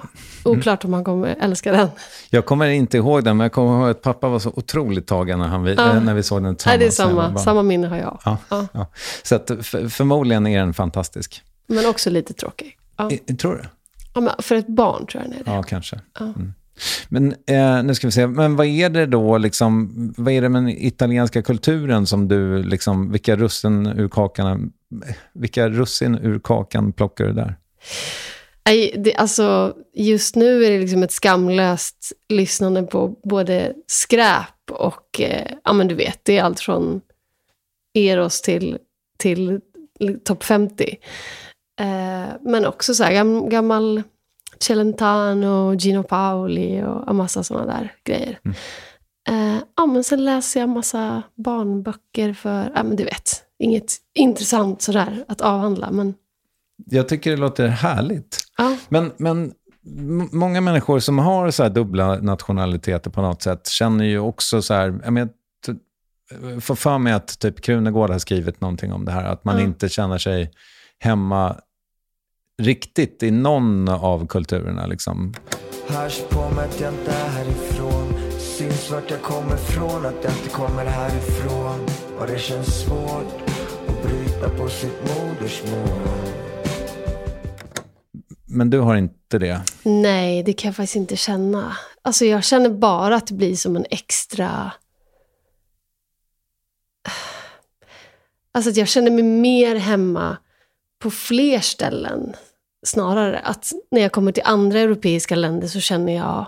Mm. Oklart om han kommer älska den. Jag kommer inte ihåg den, men jag kommer ihåg att pappa var så otroligt tagen när, han, vi- Ja. eh, när vi såg den Nej, tillsammans. det är samma, barn. samma minne har jag. Ja, Ja. ja. Så att, för, förmodligen är den fantastisk. Men också lite tråkig. I, tror du? Ja, men för ett barn tror jag den är det. Ja, kanske. Mm. Men eh, nu ska vi se, men vad är det då, liksom, vad är det med den italienska kulturen som du, liksom, vilka russin ur kakan, vilka russin ur kakan plockar du där? Nej, det, alltså, just nu är det liksom ett skamlöst lyssnande på både skräp och, eh, ja men du vet, det är allt från Eros till, till topp 50. Eh, men också så här, gam, gammal Celentano, Gino Paoli och en massa sådana där grejer. Eh, ja, men sen läser jag massa barnböcker för, ja men du vet, inget intressant sådär att avhandla, men Jag tycker det låter härligt. ja. Men, men många människor som har så här dubbla nationaliteter på något sätt känner ju också så här, jag menar, får för mig att typ Krunegård har skrivit någonting om det här, att man Ja. inte känner sig hemma riktigt i någon av kulturerna. Liksom. Hörs på mig att jag inte är härifrån Syns vart jag kommer ifrån, att jag inte kommer härifrån Och det känns svårt att bryta på sitt modersmål Men du har inte det. Nej, det kan jag faktiskt inte känna. Alltså jag känner bara att det blir som en extra... Alltså att jag känner mig mer hemma på fler ställen. Snarare att när jag kommer till andra europeiska länder så känner jag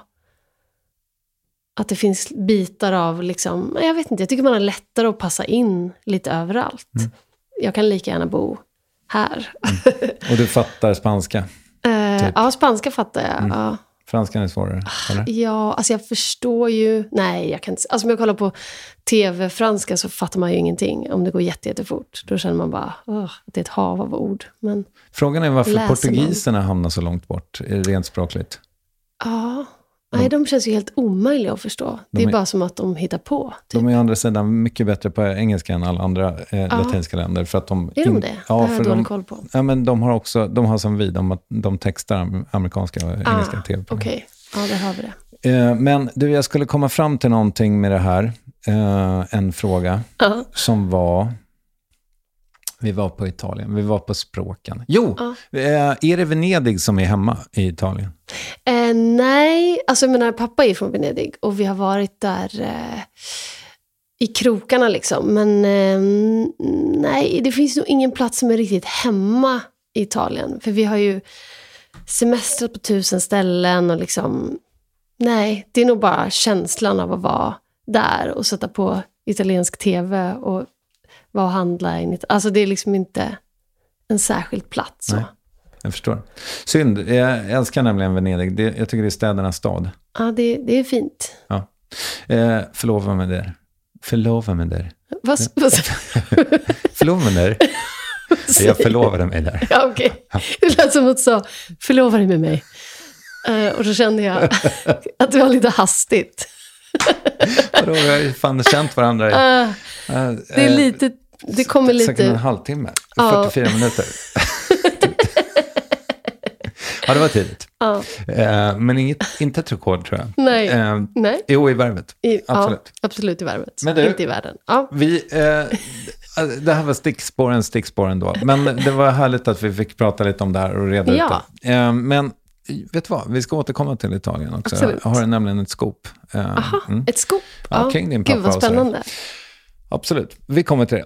att det finns bitar av, liksom, jag vet inte, jag tycker man har lättare att passa in lite överallt. Jag kan lika gärna bo här. Och du fattar spanska. Eh, Typ. Ja, spanska fattar jag. Ja. Franskan är svårare, eller? Ja, alltså jag förstår ju... Nej, jag kan inte... Alltså om jag kollar på tv-franska så fattar man ju ingenting. Om det går jätte, jättefort. Då känner man bara "Ugh, att det är ett hav av ord. Men Frågan är varför Läser man? portugiserna hamnar så långt bort, eh, rent språkligt. ja, nej, de känns ju helt omöjliga att förstå. Det De är är- bara som att de hittar på. Typ. De är å andra sidan mycket bättre på engelska än alla andra eh, latinska länder. För att de Är de det? Ja, det har jag dålig koll på. ja, men de har också, de har som vi, de, de textar am- amerikanska och engelska Ah, tv Okej, ja, där har vi det. eh, Men du, jag skulle komma fram till någonting med det här. Eh, en fråga som var... Vi var på Italien, vi var på språken. Jo, eh, är det Venedig som är hemma i Italien? Eh, nej, alltså jag menar, pappa är från Venedig och vi har varit där eh, i krokarna liksom. Men eh, nej, det finns nog ingen plats som är riktigt hemma i Italien. För vi har ju semestrat på tusen ställen och liksom... Nej, det är nog bara känslan av att vara där och sätta på italiensk tv och vara och handla. In, alltså det är liksom inte en särskild plats. Så. Nej. Jag förstår. Synd, jag älskar nämligen Venedig. Det, jag tycker det är städernas stad. Ja, det, det är fint. Ja. Eh, förlova mig där. Förlova mig där. Vad, vad, Förlova mig där. Jag förlovade mig där. Ja, okej. Det lät som att du sa, förlova dig med mig. Eh, och då kände jag att det var lite hastigt. Vadå, vi har ju fan känt varandra Eh, eh, det är lite, det kommer säkert en lite... halvtimme. Ja. 44 minuter. Ja, det var tidigt. Ja. Eh, men inget, inte ett rekord tror jag. Nej. Eh, Nej. jo, i värvet. I, Absolut. Ja, absolut i värvet. Men du- Inte i världen. Ja. Vi, eh, det här var stickspåren, stickspåren då. Men det var härligt att vi fick prata lite om det här och reda Ja. ut det. Eh, men vet du vad, vi ska återkomma till Italien också. Absolut. Jag har nämligen ett scoop. Eh, Aha, mm. ett scoop. Ja, kring din Gud pappa vad och sådär. spännande. Absolut, vi kommer till det.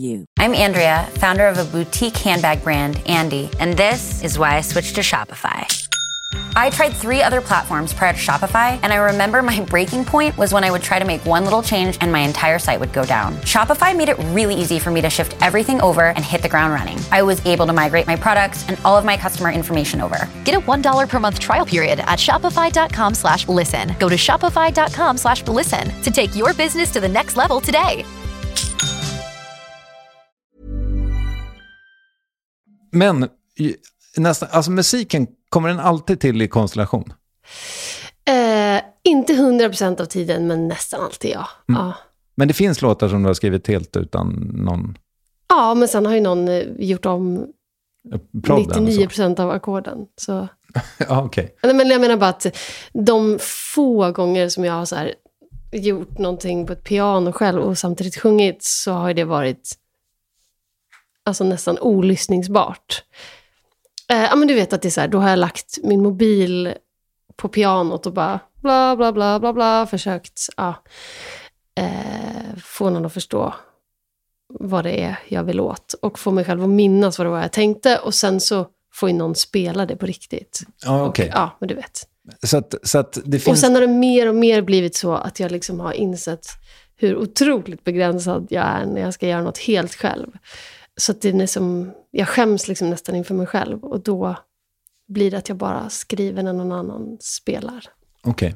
you. I'm Andrea, founder of a boutique handbag brand, Andy, and this is why I switched to Shopify. I tried three other platforms prior to Shopify, and I remember my breaking point was when I would try to make one little change and my entire site would go down. Shopify made it really easy for me to shift everything over and hit the ground running. I was able to migrate my products and all of my customer information over. Get a $1 per month trial period at shopify.com slash listen. Go to shopify.com slash listen to take your business to the next level today. Men nästan, alltså musiken, kommer den alltid till i konstellation? Eh, inte 100% av tiden, men nästan alltid ja. Mm. ja. Men det finns låtar som du har skrivit helt utan någon Ja, men sen har ju någon eh, gjort om prodden? och så. 99% av ackorden. Så. Ja. Nej, Men jag menar bara att de få gånger som jag har så gjort någonting på ett piano själv och samtidigt sjungit så har det varit alltså nästan olyssningsbart. Eh, ja, men du vet att det är så här, då har jag lagt min mobil på pianot och bara bla, bla, bla, bla, bla, försökt ja, eh, få någon att förstå vad det är jag vill åt och få mig själv att minnas vad det var jag tänkte och sen så får ju någon spela det på riktigt. Ja, Och, okej. Ja, men du vet. Så, att, så att det Och finns... sen har det mer och mer blivit så att jag liksom har insett hur otroligt begränsad jag är när jag ska göra något helt själv. Så att det är nästan, jag skäms liksom nästan inför mig själv och då blir det att jag bara skriver när någon annan spelar. Okej.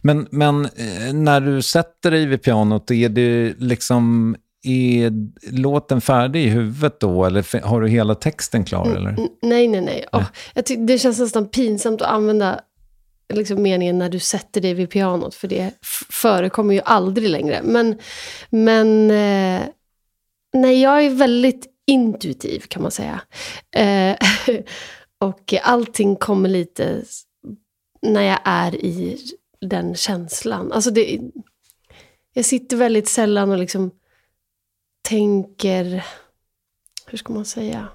Men, men eh, när du sätter dig vid pianot, är det liksom... Är låten färdig i huvudet då? Eller har du hela texten klar? Eller? N- Nej, nej, nej. Åh, jag det känns nästan pinsamt att använda liksom meningen när du sätter dig vid pianot, för det förekommer ju aldrig längre. Men, men eh, nej, jag är väldigt intuitiv kan man säga. Eh, och allting kommer lite när jag är i den känslan. Alltså det, jag sitter väldigt sällan och liksom tänker, hur ska man säga?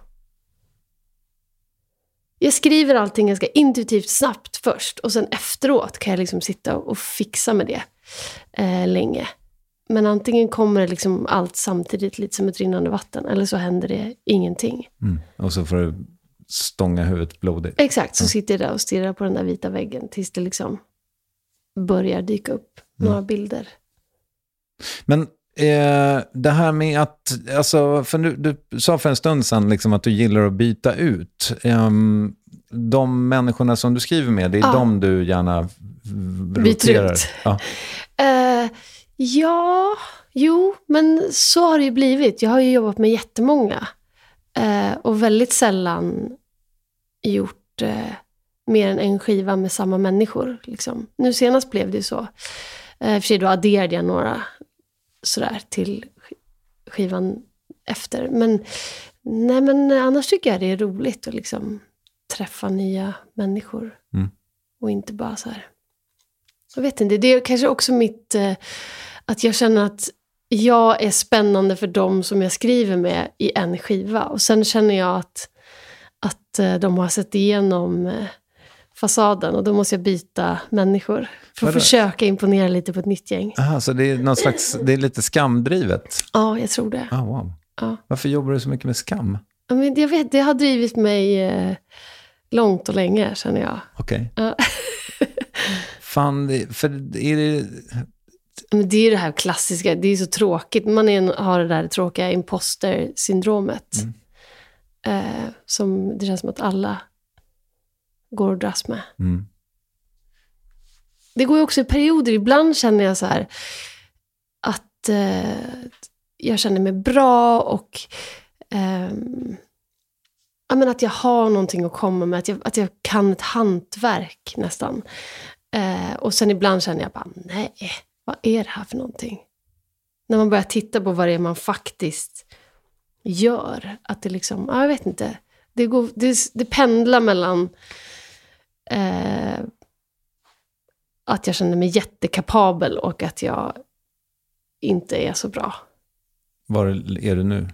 Jag skriver allting ganska intuitivt snabbt först och sen efteråt kan jag liksom sitta och fixa med det eh, länge. Men antingen kommer det liksom allt samtidigt, lite som ett rinnande vatten, eller så händer det ingenting. Mm. Och så får du stånga huvudet blodigt. Exakt, så sitter jag där och stirrar på den där vita väggen tills det liksom börjar dyka upp några bilder. Men eh, det här med att, alltså, för du, du sa för en stund sedan liksom att du gillar att byta ut. Ehm, de människorna som du skriver med, det är Ja. de du gärna v- Byter roterar. ut. Ja. Eh, ja, jo, men så har det ju blivit. Jag har ju jobbat med jättemånga. Eh, och väldigt sällan gjort eh, mer än en skiva med samma människor. Liksom. Nu senast blev det ju så. Eh, för sig då adderade jag några sådär till sk- skivan efter. Men, nej, men annars tycker jag det är roligt att liksom träffa nya människor. Mm. Och inte bara så här Jag vet inte, det är kanske också mitt... Eh, att jag känner att jag är spännande för dem som jag skriver med i en skiva. Och sen känner jag att, att eh, de har sett igenom eh, fasaden och då måste jag byta människor. För att Vadå? försöka imponera lite på ett nytt gäng. Aha, så det är, någon slags, det är lite skamdrivet? Ja, jag tror det. Ah, wow. Ja. Varför jobbar du så mycket med skam? Ja, Men jag vet, det har drivit mig långt och länge, känner jag. Okej. Ja. Fan, för är det... Men det är det här klassiska, det är så tråkigt. Man är, har det där tråkiga imposter-syndromet. Eh, som det känns som att alla går och dras med. Mm. Det går ju också i perioder. Ibland känner jag så här att eh, jag känner mig bra och ja, men att jag har någonting att komma med. Att jag, att jag kan ett hantverk nästan. Eh, och sen ibland känner jag bara, nej, vad är det här för någonting? När man börjar titta på vad det är man faktiskt gör. Att det liksom, ja, jag vet inte. Det, går, det, det pendlar mellan eh, att jag känner mig jättekapabel och att jag inte är så bra. Var är du nu?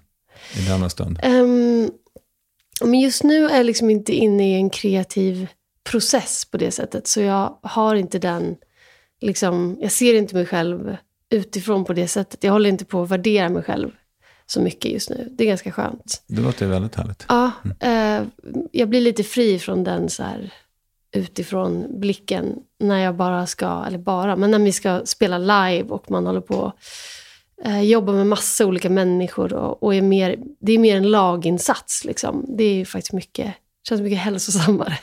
I denna stund? Ehm, men just nu är jag liksom inte inne i en kreativ process på det sättet. Så jag har inte den, liksom, jag ser inte mig själv utifrån på det sättet. Jag håller inte på att värdera mig själv så mycket just nu. Det är ganska skönt. Det låter väldigt härligt. Ja, eh, jag blir lite fri från den så här utifrån blicken när jag bara ska, eller bara, men när vi ska spela live och man håller på eh, jobba med massa olika människor och, och är mer, det är mer en laginsats liksom. Det är ju faktiskt mycket, känns mycket hälsosammare.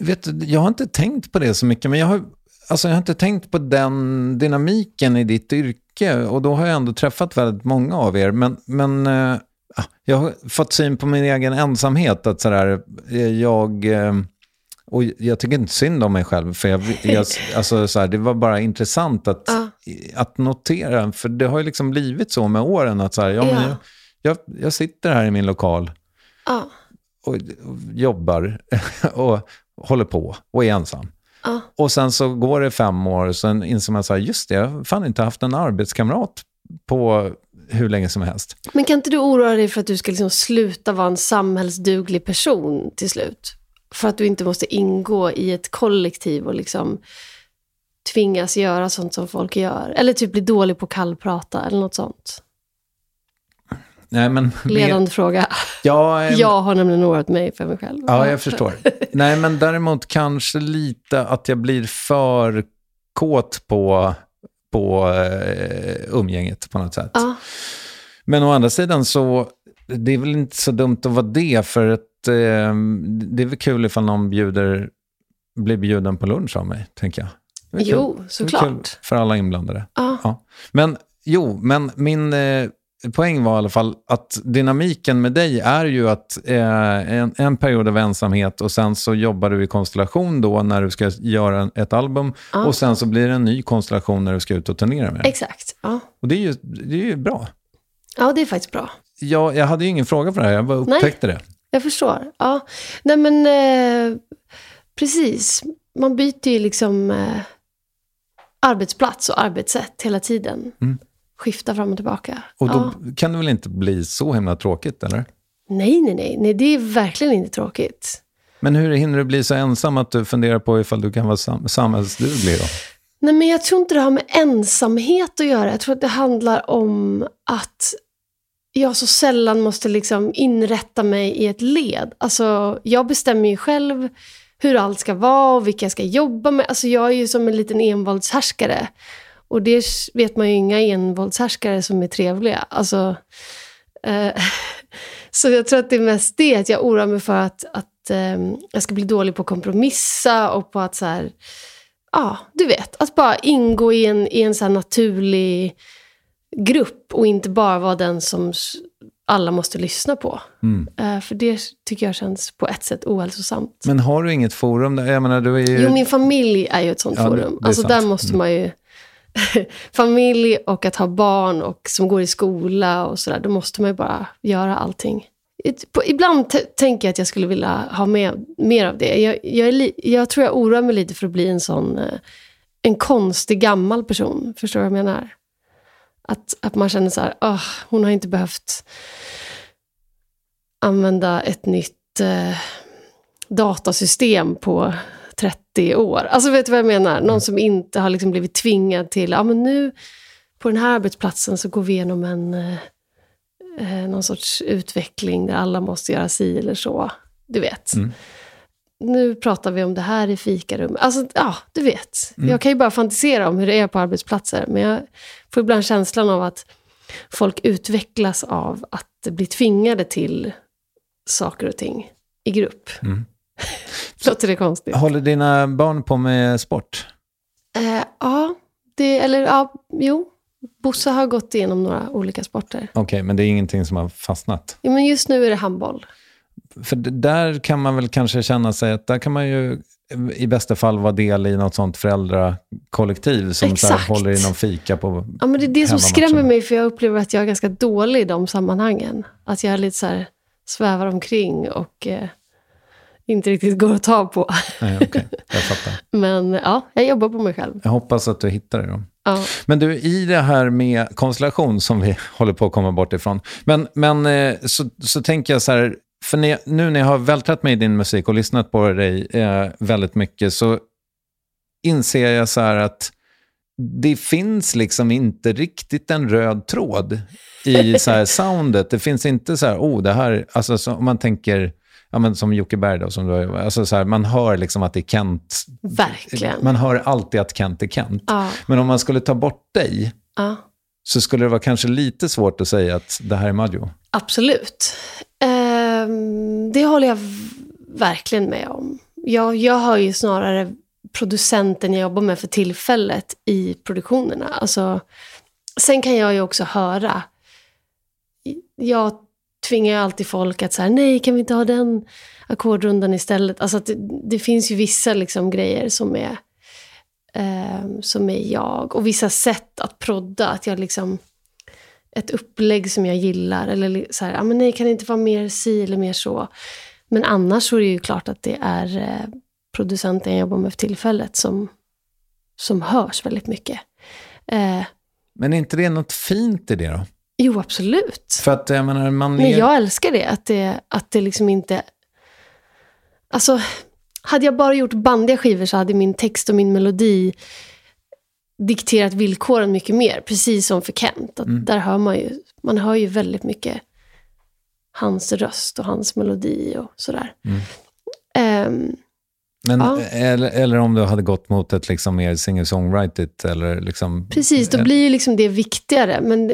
Vet du, jag har inte tänkt på det så mycket, men jag har, alltså jag har inte tänkt på den dynamiken i ditt yrke. Och då har jag ändå träffat väldigt många av er. Men, men eh, ja, jag har fått syn på min egen ensamhet. Att sådär, eh, jag... eh, Och jag tycker inte synd om mig själv, för jag, jag, alltså, så här, det var bara intressant att, Ja. att notera. För det har ju liksom blivit så med åren att så här, ja, Ja. jag, jag, jag sitter här i min lokal Ja, och, och jobbar och håller på och är ensam. ja. Och sen så går det fem år och sen inser man så här, just det, jag har fan inte haft en arbetskamrat på hur länge som helst. Men kan inte du oroa dig för att du ska liksom sluta vara en samhällsduglig person till slut? För att du inte måste ingå i ett kollektiv och liksom tvingas göra sånt som folk gör. Eller typ bli dålig på kallprata eller något sånt. Nej, men... Ledande fråga. Ja, Jag har nämligen oroat mig för mig själv. ja, jag förstår. Nej, men däremot kanske lite att jag blir för kåt på, på eh, umgänget på något sätt. Ja, Men å andra sidan så, det är väl inte så dumt att vara det, för att eh, det är väl kul ifall någon bjuder, blir bjuden på lunch av mig, tänker jag. Jo, såklart. för alla inblandade. Ja. Ja. Men jo, men min eh, poäng var i alla fall att dynamiken med dig är ju att eh, en, en period av ensamhet och sen så jobbar du i konstellation då när du ska göra ett album Ja. och sen så blir det en ny konstellation när du ska ut och turnera med. Exakt. Ja. Och det är ju, det är ju bra. ja, det är faktiskt bra. Jag, jag hade ju ingen fråga för det här, jag bara Nej. upptäckte det. Jag förstår. Ja. Nej men, eh, precis. Man byter ju liksom eh, arbetsplats och arbetssätt hela tiden. Mm. Skiftar fram och tillbaka. Och då ja. kan det väl inte bli så himla tråkigt, eller? Nej, nej, nej, nej. Det är verkligen inte tråkigt. Men hur hinner du bli så ensam att du funderar på ifall du kan vara sam- samhällsduglig då? Nej, men jag tror inte det har med ensamhet att göra. Jag tror att det handlar om att jag så sällan måste liksom inrätta mig i ett led. Alltså, jag bestämmer ju själv hur allt ska vara och vilka jag ska jobba med. Alltså, jag är ju som en liten envåldshärskare. Och det vet man ju inga envåldshärskare som är trevliga. Alltså, eh, så jag tror att det är mest det, att jag oroar mig för att, att eh, jag ska bli dålig på att kompromissa och på att så här, ja, du vet, att bara ingå i en, i en så naturlig grupp och inte bara vara den som alla måste lyssna på. Mm. Eh, för det tycker jag känns på ett sätt ohälsosamt. Men har du inget forum? Där? Jag menar, du är ju... Jo, min familj är ju ett sånt Ja, forum. Alltså sant. där måste Mm. man ju... familj och att ha barn och som går i skola och sådär. Då måste man ju bara göra allting. Ibland tänker jag att jag skulle vilja ha med mer av det. Jag, jag, är jag tror jag oroar mig lite för att bli en sån eh, en konstig gammal person. Förstår du vad jag menar? Att, att man känner så här, oh, hon har inte behövt använda ett nytt eh, datasystem på 30 år. Alltså vet du vad jag menar? Någon som inte har liksom blivit tvingad till, ja men nu på den här arbetsplatsen så går vi igenom en eh, eh, någon sorts utveckling där alla måste göra si eller så. Du vet. Mm. Nu pratar vi om det här i fikarummet. Alltså, ja, du vet. Mm. Jag kan ju bara fantisera om hur det är på arbetsplatser. Men jag får ibland känslan av att folk utvecklas av att bli tvingade till saker och ting i grupp. Mm. Låter det konstigt? Håller dina barn på med sport? Eh, ja, det, eller ja, jo. Bosse har gått igenom några olika sporter. Okej, men det är ingenting som har fastnat? Ja, men just nu är det handboll. För där kan man väl kanske känna sig att där kan man ju i bästa fall vara del i något sånt föräldrakollektiv som så här, håller i någon fika på Ja, men det är det som skrämmer mig, för jag upplever att jag är ganska dålig i de sammanhangen. Att jag lite så här svävar omkring och eh, inte riktigt går att ta på. Nej, okej, jag fattar. Men ja, jag jobbar på mig själv. Jag hoppas att du hittar det då. Ja. Men du, i det här med konstellation som vi håller på att komma bort ifrån. Men, men eh, så, så tänker jag så här, för ni, nu när jag har vältrat mig i din musik och lyssnat på dig eh, väldigt mycket så inser jag så här att det finns liksom inte riktigt en röd tråd i så här soundet. Det finns inte så här, oh det här, alltså så, om man tänker, ja, men som Jocke Berg då, som du alltså så här, man hör liksom att det är Kent. Verkligen. Man hör alltid att Kent är Kent. Ja, Men om man skulle ta bort dig ja, så skulle det vara kanske lite svårt att säga att det här är Maggio. absolut. Ehm, det håller jag verkligen med om. Jag, jag har ju snarare producenten jag jobbar med för tillfället i produktionerna. Alltså, sen kan jag ju också höra. Jag tvingar jag alltid folk att säga nej, kan vi inte ha den ackordrundan istället? Alltså att det, det finns ju vissa liksom grejer som är, eh, som är jag. Och vissa sätt att prodda. Att jag liksom, ett upplägg som jag gillar. Eller så här, ah, men nej, kan det inte vara mer si eller mer så? Men annars så är det ju klart att det är eh, producenten jag jobbar med för tillfället som, som hörs väldigt mycket. Eh, Men är inte det något fint i det då? Jo, absolut. För att jag menar, man Men är... jag älskar det, att det, att det liksom inte... Alltså, hade jag bara gjort bandiga skivor så hade min text och min melodi dikterat villkoren mycket mer. Precis som för Kent. Att Mm. Där hör man ju, man hör ju väldigt mycket hans röst och hans melodi och sådär. Mm. Ehm, Men, Ja. eller, eller om du hade gått mot ett liksom mer singer-songwritet eller liksom... Precis, då blir ju liksom det viktigare. Men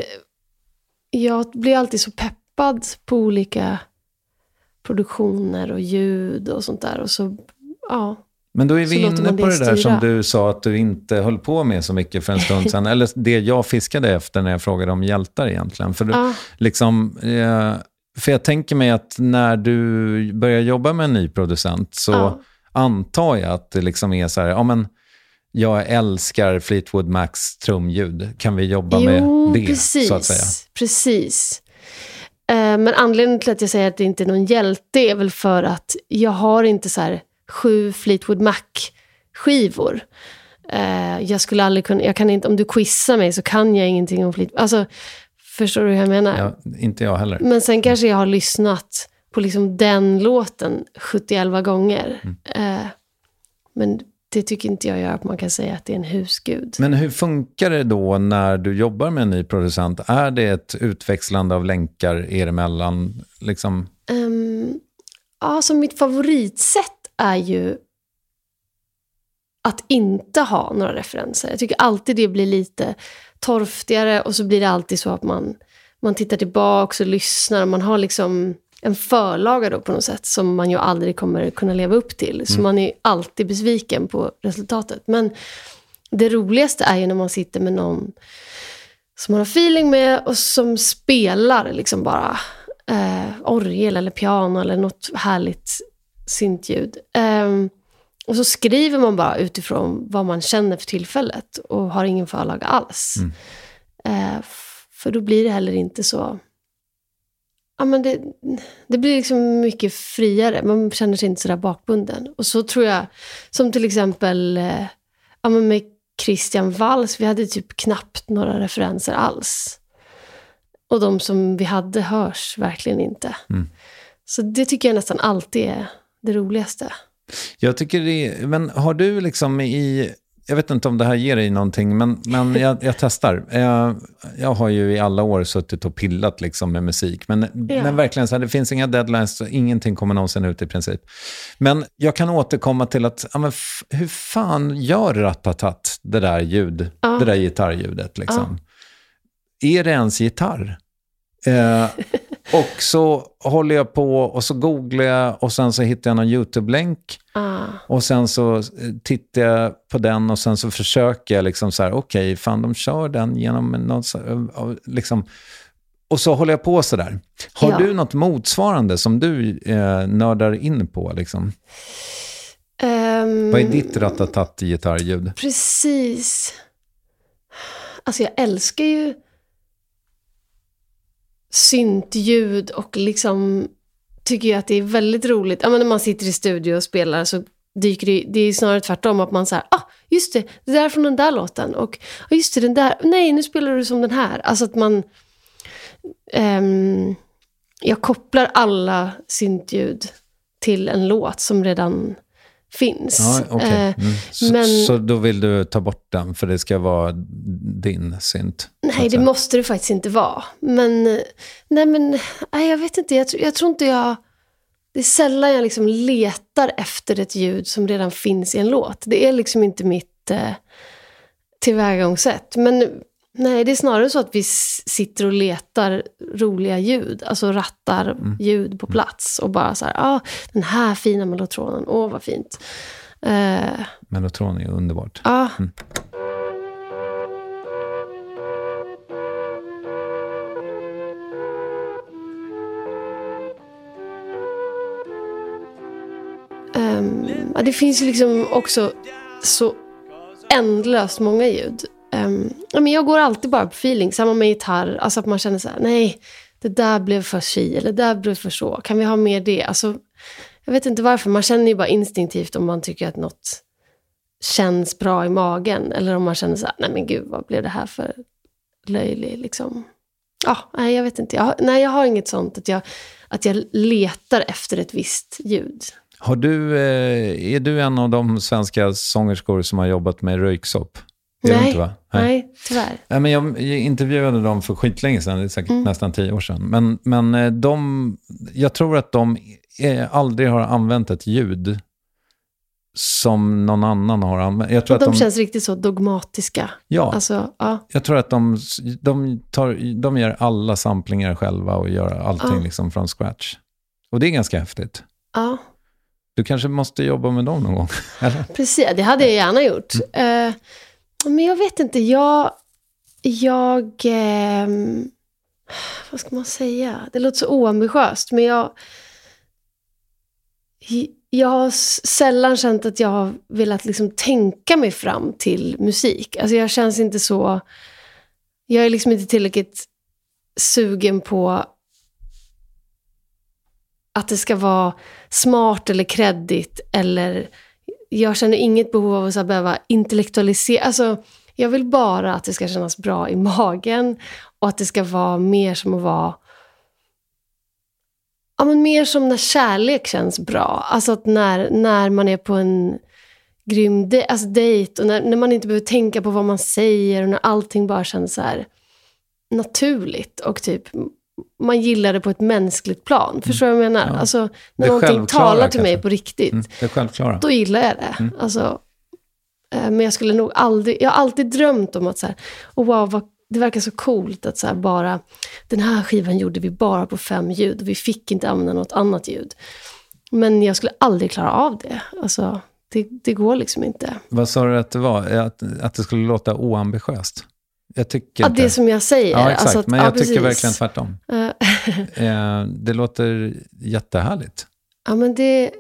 jag blir alltid så peppad på olika produktioner och ljud och sånt där. Och så, ja. Men då är vi inne på det det där som styra. du sa att du inte höll på med så mycket för en stund sedan. eller det jag fiskade efter när jag frågade om hjältar egentligen. För, du, ja. liksom, eh, för jag tänker mig att när du börjar jobba med en ny producent så Ja. antar jag att det liksom är så här, ja men jag älskar Fleetwood Macs trumljud. Kan vi jobba Jo, med det, precis. så att säga? Precis. Eh, men anledningen till att jag säger att det inte är någon hjälte är väl för att jag har inte så sju Fleetwood Mac-skivor. Eh, jag skulle aldrig kunna, jag kan inte, om du quizar mig så kan jag ingenting om Fleetwood. Alltså, förstår du hur jag menar? Ja, inte jag heller. Men sen kanske jag har lyssnat på liksom den låten 71 gånger. Mm. Eh, men det tycker inte jag gör att man kan säga att det är en husgud. Men hur funkar det då när du jobbar med en ny producent? Är det ett utväxlande av länkar er emellan? Liksom, Um, ja, så mitt favoritsätt är ju att inte ha några referenser. Jag tycker alltid det blir lite torftigare och så blir det alltid så att man, man tittar tillbaka och lyssnar. Och man har liksom en förlaga då på något sätt som man ju aldrig kommer kunna leva upp till. Så man är alltid besviken på resultatet. Men det roligaste är ju när man sitter med någon som man har feeling med och som spelar liksom bara eh, orgel eller piano eller något härligt syntljud. Ehm, och så skriver man bara utifrån vad man känner för tillfället och har ingen förlaga alls. Mm. Eh, för då blir det heller inte så... Ja, men det, det blir liksom mycket friare. Man känner sig inte så där bakbunden. Och så tror jag, som till exempel eh, ja, men med Christian Walls, vi hade typ knappt några referenser alls. Och de som vi hade hörs verkligen inte. Mm. Så det tycker jag nästan alltid är det roligaste. Jag tycker det men har du liksom i, jag vet inte om det här ger dig någonting, men, men jag, jag testar. Jag, jag har ju i alla år suttit och pillat liksom med musik, men, Ja. men verkligen så här, det finns inga deadlines, så ingenting kommer någonsin ut i princip. Men jag kan återkomma till att, ja, men hur fan gör Ratatat det där ljud, Ja. det där gitarrljudet liksom? Är det ens gitarr? Eh, och så håller jag på och så googlar jag och sen så hittar jag någon YouTube-länk. Ah. Och sen så eh, tittar jag på den och sen så försöker jag liksom så här, okej, fan de kör den genom någon liksom, och så håller jag på så där. Har Ja. du något motsvarande som du eh, nördar in på? Liksom? Ehm, Vad är ditt ratatatt-gitarrljud? Precis. Alltså jag älskar ju syntljud och liksom tycker ju att det är väldigt roligt. Ja, men när man sitter i studio och spelar så dyker det Det är snarare tvärtom att man säger ah, just det, det där är från den där låten. Och ah, just det, den där, nej nu spelar du som den här. Alltså att man... ehm, jag kopplar alla syntljud till en låt som redan finns. Ja, okej. Eh, Mm. Så, men- så då vill du ta bort den för det ska vara din synt? Nej, det måste det faktiskt inte vara. Men, nej men, nej, jag vet inte. Jag, tror- jag tror inte jag... Det är sällan jag liksom letar efter ett ljud som redan finns i en låt. Det är liksom inte mitt eh, tillvägagångssätt. Men nej, det är snarare så att vi sitter och letar roliga ljud. Alltså rattar Mm. ljud på plats. Och bara så här, ah, den här fina mellotronen, åh vad fint. Eh, Mellotron är underbart. Ja. Ehm, ja, det finns ju liksom också så ändlöst många ljud. Um, men jag går alltid bara på feeling, samma med gitarr. Alltså att man känner så här, nej, det där blev för si eller det där blev för så. Kan vi ha mer det? Alltså, jag vet inte varför, man känner ju bara instinktivt om man tycker att något känns bra i magen. Eller om man känner så här, nej men gud, vad blev det här för löjlig liksom. Ja, nej jag vet inte. Jag, har- nej, jag har inget sånt att jag, att jag letar efter ett visst ljud. Har du, eh, är du en av de svenska sångerskor som har jobbat med röyksopp? Det är nej, inte, va? nej, tyvärr. Nej, men jag intervjuade dem för skitlänge sedan, det är säkert Mm. nästan tio år sedan. Men, men eh, de, jag tror att de eh, aldrig har använt ett ljud som någon annan har använt. Jag tror, De, att de, känns riktigt så dogmatiska. ja, Alltså, ja. jag tror att de, de, tar, de gör alla samplingar själva och gör allting Ja. liksom från scratch. Och det är ganska häftigt. ja. Du kanske måste jobba med dem någon gång? Eller? Precis, det hade jag gärna gjort. Mm. Eh, men jag vet inte, jag... Jag... Eh, vad ska man säga? Det låter så oambitiöst, men jag... Jag har sällan känt att jag har velat liksom tänka mig fram till musik. Alltså jag känns inte så... Jag är liksom inte tillräckligt sugen på att det ska vara smart eller kreddigt eller jag känner inget behov av att så behöva intellektualisera. Alltså, jag vill bara att det ska kännas bra i magen och att det ska vara mer som att vara... Ja, men mer som när kärlek känns bra. Alltså att när, när man är på en grym de- alltså dejt och när, när man inte behöver tänka på vad man säger och när allting bara känns så här naturligt och typ man gillar det på ett mänskligt plan. Förstår du vad jag menar? Ja. Alltså, när någonting talar till mig kanske. på riktigt, Mm, det självklara. då gillar jag det. Mm. Alltså, eh, men jag skulle nog aldrig, jag har alltid drömt om att så här, oh wow, vad, det verkar så coolt att så här bara, den här skivan gjorde vi bara på fem ljud och vi fick inte använda något annat ljud. Men jag skulle aldrig klara av det. Alltså, det, det går liksom inte. Vad sa du att det var? Att, att det skulle låta oambitiöst? Jag tycker Ja, inte. det som jag säger. Ja, exakt. Alltså att, men ja, jag tycker precis. verkligen tvärtom. Eh, det låter jättehärligt. Ja, men det,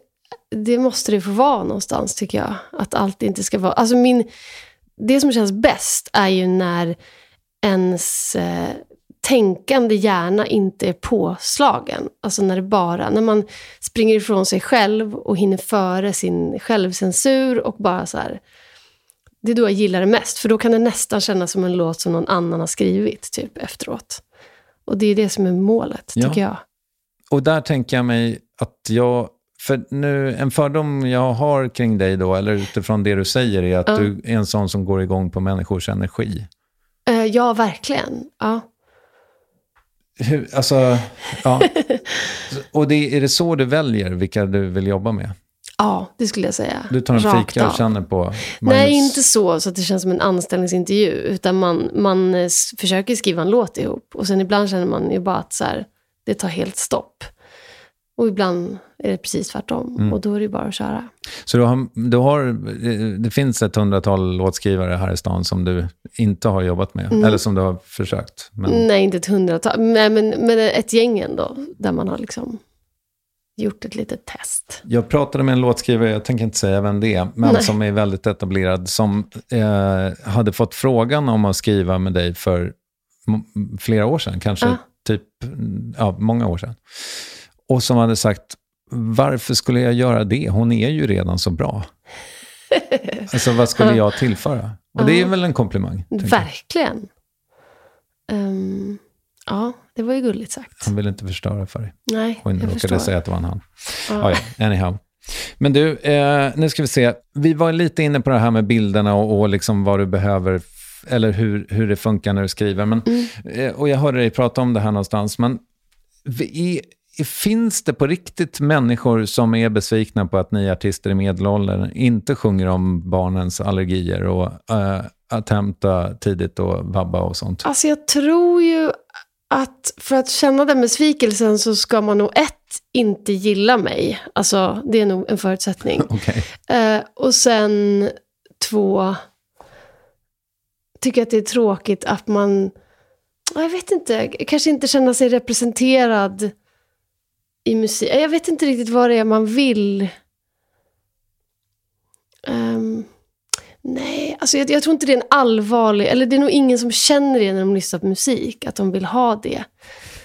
det måste det få vara någonstans, tycker jag. Att allt inte ska vara... Alltså min, det som känns bäst är ju när ens eh, tänkande hjärna inte är påslagen. Alltså när det bara... När man springer ifrån sig själv och hinner före sin självcensur och bara så här det är då jag gillar det mest. För då kan det nästan kännas som en låt som någon annan har skrivit typ efteråt. Och det är det som är målet, Ja. tycker jag. Och där tänker jag mig att jag... För nu, en fördom jag har kring dig då, eller utifrån det du säger, är att Ja. du är en sån som går igång på människors energi. Eh, ja, verkligen. Ja. Hur, alltså, ja. Och det, är det så du väljer vilka du vill jobba med? Ja, det skulle jag säga. Du tar en Rakt fika och av. känner på Magnus. Nej, inte så, så att det känns som en anställningsintervju. Utan man, man eh, försöker skriva en låt ihop. Och sen ibland känner man ju bara att så här, det tar helt stopp. Och ibland är det precis tvärtom. Mm. Och då är det bara att köra. Så du har, du har, det finns ett hundratal låtskrivare här i stan som du inte har jobbat med, Mm. eller som du har försökt. Men, Nej, inte ett hundratal. Nej, men, men ett gäng ändå. Där man har liksom gjort ett litet test. Jag pratade med en låtskrivare, jag tänker inte säga vem det är, men Nej. som är väldigt etablerad, som eh, hade fått frågan om att skriva med dig för flera år sedan, kanske Ja. typ, ja, många år sedan. Och som hade sagt, varför skulle jag göra det? Hon är ju redan så bra. alltså vad skulle jag tillföra? Och det är väl en komplimang? Verkligen. Ehm, ja, det var ju gulligt sagt. Han vill inte förstöra för dig. Nej, Och jag råkade förstår. säga att det var en han. Ja. Ja, anyhow. Men du, eh, nu ska vi se. Vi var lite inne på det här med bilderna och, och liksom vad du behöver, eller hur, hur det funkar när du skriver. Men, Mm. eh, och jag hörde dig prata om det här någonstans, men vi, finns det på riktigt människor som är besvikna på att ni artister i medelåldern inte sjunger om barnens allergier och eh, att hämta tidigt och vabba och sånt? Alltså jag tror ju att för att känna den besvikelsen så ska man nog ett, inte gilla mig. Alltså det är nog en förutsättning. Okej. Eh, och sen två, tycker att det är tråkigt att man, ja, jag vet inte, kanske inte känna sig representerad i musik. Jag vet inte riktigt vad det är man vill. Ehm, nej, alltså jag, jag tror inte det är en allvarlig, eller det är nog ingen som känner det när de lyssnar på musik, att de vill ha det.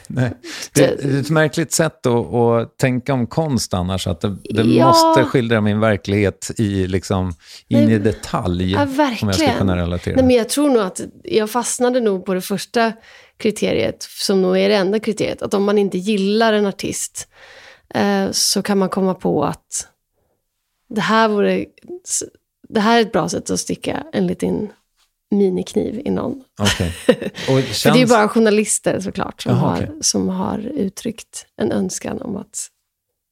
Nej. Det, är ett märkligt sätt att, att tänka om konst annars, att det, det Ja. måste skildra min verklighet i, liksom, in Nej, i detalj, Ja, om jag ska verkligen. kunna relatera. Nej, men jag tror nog att jag fastnade nog på det första kriteriet, som nog är det enda kriteriet. Att om man inte gillar en artist eh, så kan man komma på att det här, vore, det här är ett bra sätt att sticka en liten minikniv i någon. Okej. Och För känns, det är bara journalister såklart som, Jaha, har, okej. som har uttryckt en önskan om att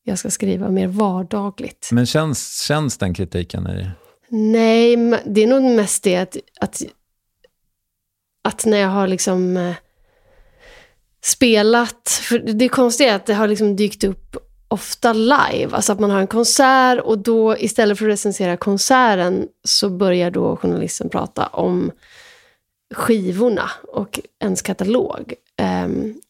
jag ska skriva mer vardagligt. Men känns, känns den kritiken i... Nej, det är nog mest det att, att, att när jag har liksom eh, spelat, för det konstiga är att det har liksom dykt upp ofta live, alltså att man har en konsert och då istället för att recensera konserten så börjar då journalisten prata om skivorna och ens katalog. Ehm,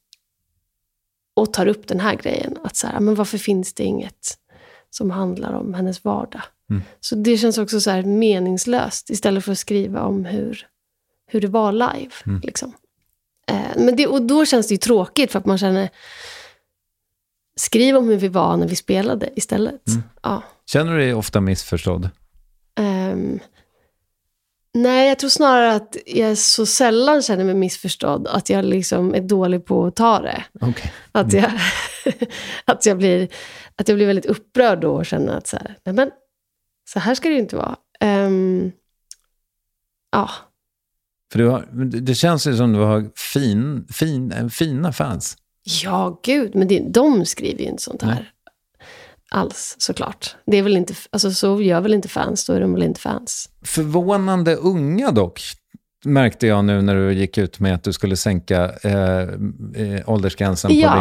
och tar upp den här grejen, att så här, men varför finns det inget som handlar om hennes vardag? Så det känns också så här meningslöst istället för att skriva om hur, hur det var live. Liksom. Eh, men det, och då känns det ju tråkigt för att man känner, skriv om hur vi var när vi spelade istället. Ja. Känner du dig ofta missförstådd? Ehm, nej, jag tror snarare att jag så sällan känner mig missförstådd att jag liksom är dålig på att ta det. Okej. Att jag, att jag, blir, att jag blir väldigt upprörd då och känner att så här, nej men, så här ska det ju inte vara. Ehm, ja, För du har, det det känns ju som du har fin, fin, eh, fina fans. Ja gud, men det, de skriver ju inte sånt här. Nej. Alls, såklart. Det är väl inte, alltså så gör väl inte fans, då är de väl inte fans. Förvånande unga dock, märkte jag nu när du gick ut med att du skulle sänka eh, eh, åldersgränsen Ja. på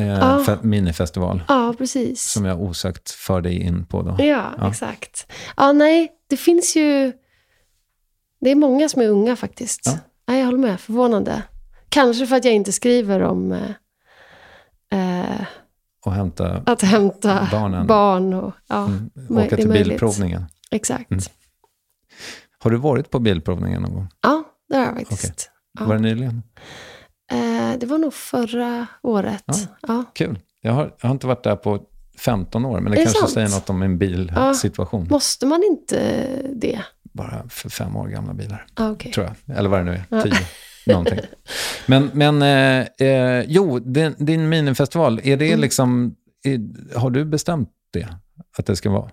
din eh, Ja. fe- minifestival. Ja, precis. Som jag osökt för dig in på då. Ja, Ja. exakt. Ja, nej, det finns ju... Det är många som är unga faktiskt. Ja. Nej, jag håller med. Förvånande. Kanske för att jag inte skriver om eh, Och hämta, att hämta Barnen. barn och... Ja, mm, åka till bilprovningen. exakt. Mm. Har du varit på bilprovningen någon gång? Ja, det har jag faktiskt. Ja. Var det nyligen? Eh, det var nog förra året. Ja. Ja. Kul. Jag har, jag har inte varit där på 15 år, men det, det kanske sant? säger något om min bilsituation. Måste man inte det? bara för fem år gamla bilar. Ah, okej. Tror jag. Eller vad det nu är, tio. Någonting. Men, men eh, eh, jo, din, din minifestival, är det liksom, är, har du bestämt det? Att det ska vara?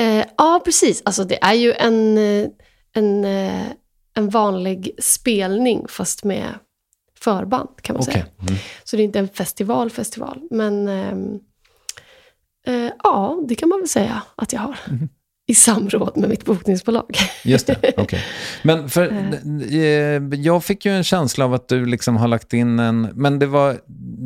Eh, ja, precis. Alltså det är ju en, eh, en, eh, en vanlig spelning fast med förband kan man Okej. säga. Mm. Så det är inte en festival, festival. Men ehm, eh, ja, det kan man väl säga att jag har. Mhm. I samråd med mitt bokningsbolag. Just det, okej. Men för, eh, jag fick ju en känsla av att du liksom har lagt in en, men det var,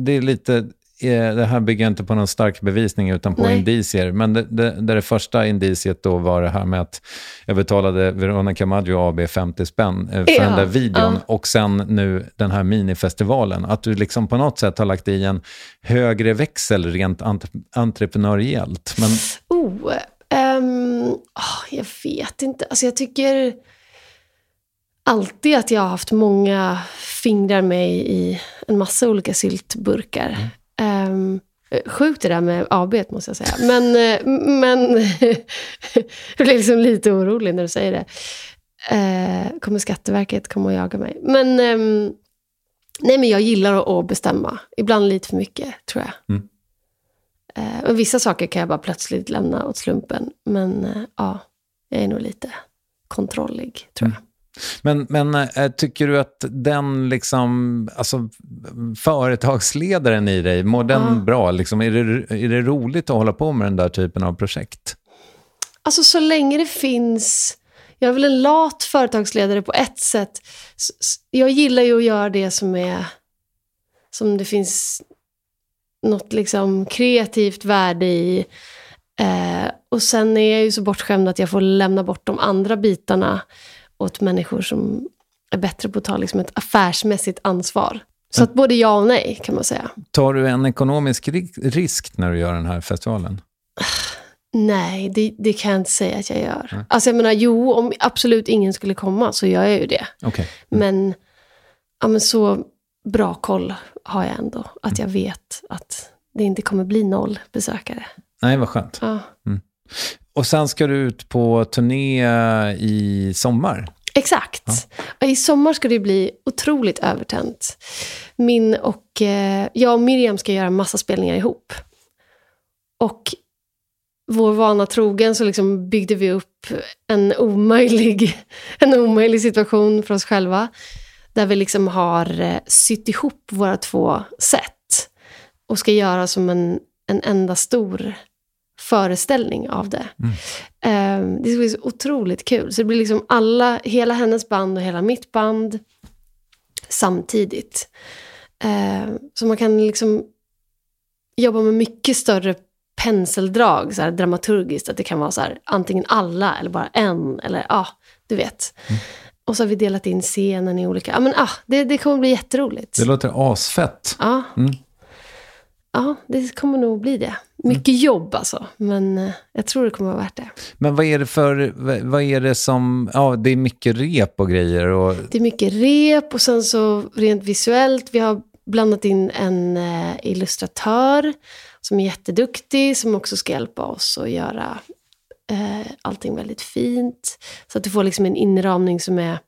det är lite, eh, det här bygger inte på någon stark bevisning utan på Nej. indicier. Men det, det, det första indiciet då var det här med att jag betalade Veronica Maggio AB 50 spänn eh, för Ja, den där videon ja. och sen nu den här minifestivalen. Att du liksom på något sätt har lagt i en högre växel rent entre- entreprenöriellt. Men Oh, ah, jag vet inte. Alltså jag tycker alltid att jag har haft många fingrar med i en massa olika syltburkar. Ehm, sjukt det där med AB måste jag säga. Men, eh, men jag blir liksom lite orolig när du säger det. Eh, kommer Skatteverket komma och jaga mig? Men, ehm, nej, men jag gillar att- att bestämma. Ibland lite för mycket, tror jag. Mm. Eh, vissa saker kan jag bara plötsligt lämna åt slumpen. Men eh, ja, jag är nog lite kontrollig, tror jag. Men, men äh, tycker du att den liksom, alltså företagsledaren i dig, mår den Ja. bra? Liksom, är, det, är det roligt att hålla på med den där typen av projekt? Alltså så länge det finns... Jag är väl en lat företagsledare på ett sätt. Jag gillar ju att göra det som är... Som det finns något liksom kreativt värde i. Eh, och sen är jag ju så bortskämd att jag får lämna bort de andra bitarna åt människor som är bättre på att ta liksom ett affärsmässigt ansvar. Så att både ja och nej, kan man säga. Tar du en ekonomisk ri- risk när du gör den här festivalen? Nej, det, det kan jag inte säga att jag gör. Alltså jag menar, jo, om absolut ingen skulle komma så gör jag ju det. Okej. Men, ja, men så bra koll har jag ändå. Att jag vet att det inte kommer bli noll besökare. Nej, vad skönt. Ja. Och sen ska du ut på turné i sommar. Exakt. Och I sommar ska det bli otroligt övertänt. Min och, eh, jag och Miriam ska göra massa spelningar ihop. Och vår vana trogen så liksom byggde vi upp en omöjlig, en omöjlig situation för oss själva. Där vi liksom har eh, sytt ihop våra två sätt. Och ska göra som en, en enda stor föreställning av det. Eh, det ska bli så otroligt kul. Så det blir liksom alla, hela hennes band och hela mitt band samtidigt. Eh, så man kan liksom jobba med mycket större penseldrag, så här dramaturgiskt. Att det kan vara så här, antingen alla eller bara en. Eller ja, du vet. Och så har vi delat in scenen i olika... Ja, men ah, det, det kommer bli jätteroligt. Det låter asfett. Ja. Mm. ja, det kommer nog bli det. Mycket jobb alltså, men eh, jag tror det kommer vara värt det. Men vad är det för, vad- vad är det som, ja det är mycket rep och grejer och Det är mycket rep och sen så rent visuellt, vi har blandat in en eh, illustratör som är jätteduktig, som också ska hjälpa oss att göra eh, allting väldigt fint. Så att du får liksom en inramning som är...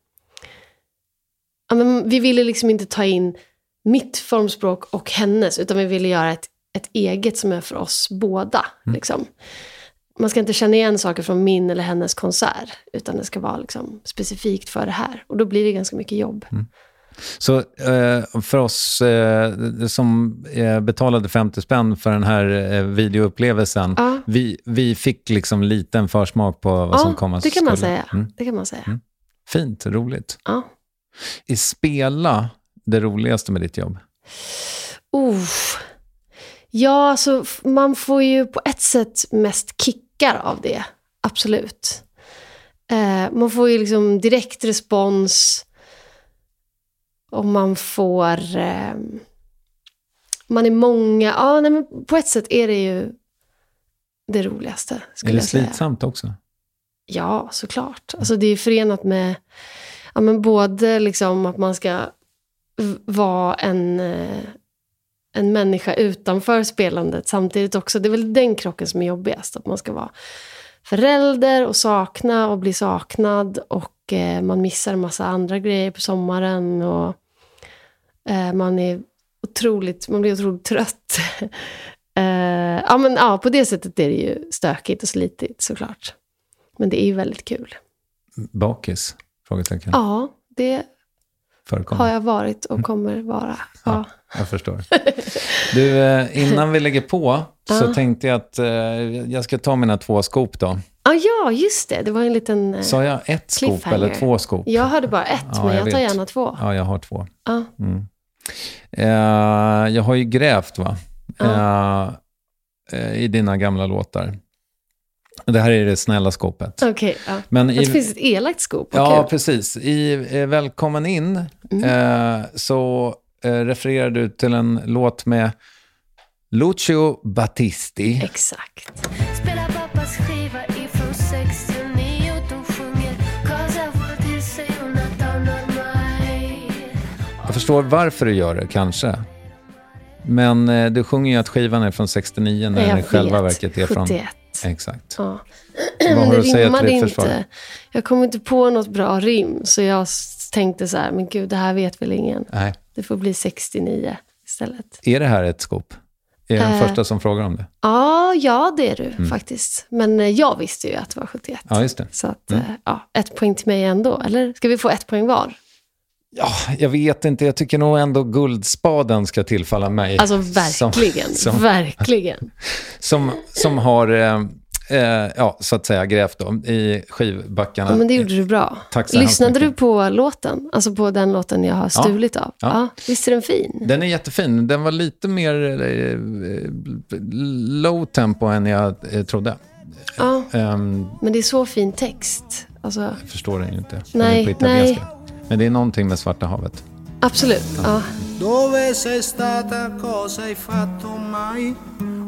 Ja, men vi ville liksom inte ta in mitt formspråk och hennes, utan vi ville göra ett, ett eget som är för oss båda. Liksom. Man ska inte känna igen saker från min eller hennes konsert, utan det ska vara liksom specifikt för det här. Och då blir det ganska mycket jobb. Så eh, för oss eh, som eh, betalade 50 spänn för den här videoupplevelsen, Ja. vi, vi fick liksom liten försmak på vad som komma det kan man skulle. säga. Mm. Det kan man säga. Fint, roligt. Ja. Är spela det roligaste med ditt jobb? Uh. Ja, alltså man får ju på ett sätt mest kickar av det. Absolut. Eh, man får ju liksom direkt respons. Och man får... Eh, man är många. Ja, nej, men på ett sätt är det ju det roligaste. Är det slitsamt också? Ja, såklart. Alltså det är förenat med ja, men både liksom att man ska vara en, eh, en människa utanför spelandet samtidigt också. Det är väl den krocken som är jobbigast, att man ska vara förälder och sakna och bli saknad. Och eh, man missar en massa andra grejer på sommaren. Och man är otroligt, man blir otroligt trött. eh, ja, men, ja, på det sättet är det ju stökigt och slitigt såklart. Men det är ju väldigt kul. Bakis? Frågetecken. Ja, det Förekommer. har jag varit och kommer vara. Ja. Jag förstår. Du, eh, innan vi lägger på så Ja. tänkte jag att eh, jag ska ta mina två skop då. Ah, ja, just det. Det var en liten... eh, Sa jag ett skop eller två skop? Jag hörde bara ett, Ja, men jag jag tar vet. gärna två. Ja, jag har två. Ja. Mm. Eh, jag har ju grävt va? Eh, eh, i dina gamla låtar. Det här är det snälla skåpet. Okej, ja. Men Det i, finns ett elakt skop. Vad ja. Mm. precis. I eh, Välkommen in eh, så eh, refererar du till en låt med Lucio Battisti. Exakt. Jag förstår varför du gör det, kanske. Men eh, du sjunger ju att skivan är från 69 när den i själva verket är från... 71. Exakt. Ja. Vad Men har det du att säga till ditt försvar? inte. Jag kom inte på något bra rim, så jag tänkte så här, men gud, det här vet väl ingen. Nej. Det får bli 69 istället. Är det här ett skop? Är jag den Eh. första som frågar om det? Ja, ja det är du Mm. faktiskt. Men eh, jag visste ju att det var 71. Ja, just det. Så att, Mm. eh, ja, ett poäng till mig ändå. Eller ska vi få ett poäng var? Ja, jag vet inte. Jag tycker nog ändå guldspaden ska tillfalla mig. Alltså verkligen, Som, som, verkligen. som, som har, eh, eh, ja, så att säga, grävt då, i skivbackarna. Ja, men det gjorde du bra. Tack så Lyssnade du på låten? Alltså på den låten jag har stulit av? Ja. Ja. Visst är den fin? Den är jättefin. Den var lite mer eh, low tempo än jag eh, trodde. Ja, Ehm, men det är så fin text. Alltså, jag förstår den ju inte. Nej, den på italienska. Men det är någonting med Svarta havet. absolut. Ja. Dove sei stata, cosa hai fatto mai?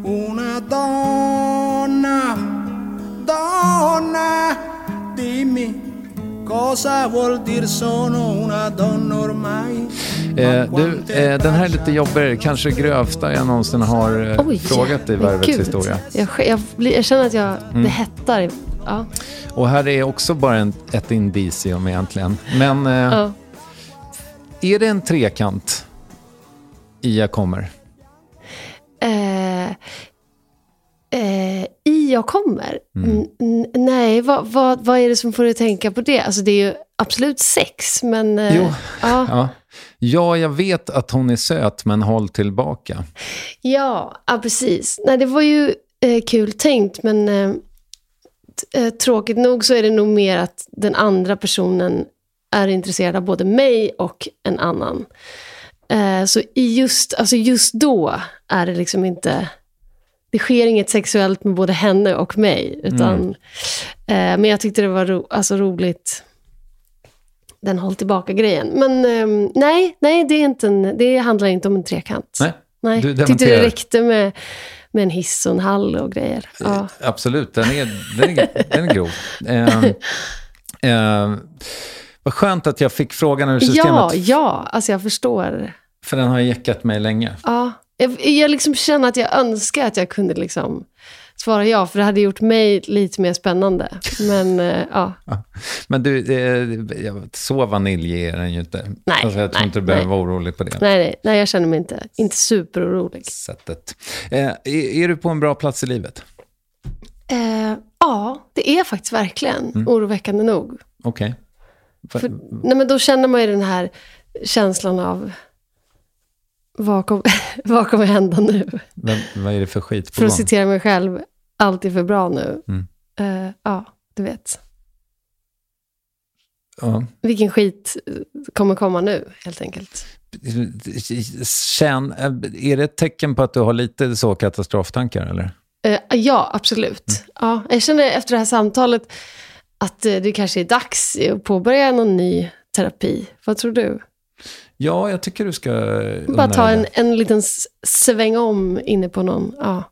Una donna, donna, dimmi cosa vuol dire sono una donna ormai? Eh, du, eh, den här är lite jobbigare. Kanske grövsta jag någonsin har eh, Oj, frågat i Värvets historia. Jag, jag, blir, jag känner att jag, Mm. det hettar. Ja. Och här är också bara en, ett indicium egentligen. Men eh, Ja. är det en trekant i Jag kommer? Eh, eh, I jag kommer? Mm. Nej, vad, vad, vad är det som får dig att tänka på det? Alltså det är ju absolut sex, men... Eh, Jo. Ja, Ja. ja, jag vet att hon är söt, men håll tillbaka. ja, ja, precis. Nej, det var ju eh, kul tänkt, men eh, tråkigt nog så är det nog mer att den andra personen är intresserad av både mig och en annan. Eh, så i just, alltså just då är det liksom inte... Det sker inget sexuellt med både henne och mig. Utan, eh, men jag tyckte det var ro, alltså roligt, den håll tillbaka-grejen. Men eh, nej, nej det, är inte en, det handlar inte om en trekant. Nej, nej. du Jag tyckte dementerar. det räckte med, med en hiss och en hall och grejer. Ja. Absolut, den är, den är, den är grov. Eh, eh, vad skönt att jag fick frågan ur systemet, ja, ja, alltså jag förstår. för den har jäckat mig länge. Ja, jag, jag liksom känner att jag önskar att jag kunde liksom svara ja, för det hade gjort mig lite mer spännande. Men eh, ja, Men du, eh, så vaniljig är den ju inte. Nej, alltså, jag tror nej, inte du behöver nej. vara orolig på det nej, nej, nej, jag känner mig inte, inte superorolig. sättet. Eh, är, är du på en bra plats i livet? Eh, ja, det är faktiskt verkligen Mm. oroväckande nog. Okej. För- För, nej, men då känner man ju den här känslan av vad, kom, vad kommer hända nu? Men, vad är det för skit på För att gång? citera mig själv, allt är för bra nu. Mm. Eh, ja, du vet. Ja. Vilken skit eh, kommer komma nu, helt enkelt. Känn, är det ett tecken på att du har lite så katastroftankar, eller? Eh, ja, absolut. Mm. Ja, jag känner efter det här samtalet att eh, det kanske är dags att påbörja någon ny terapi. Vad tror du? Ja, jag tycker du ska Bara ta en, en liten sväng om inne på någon, ja,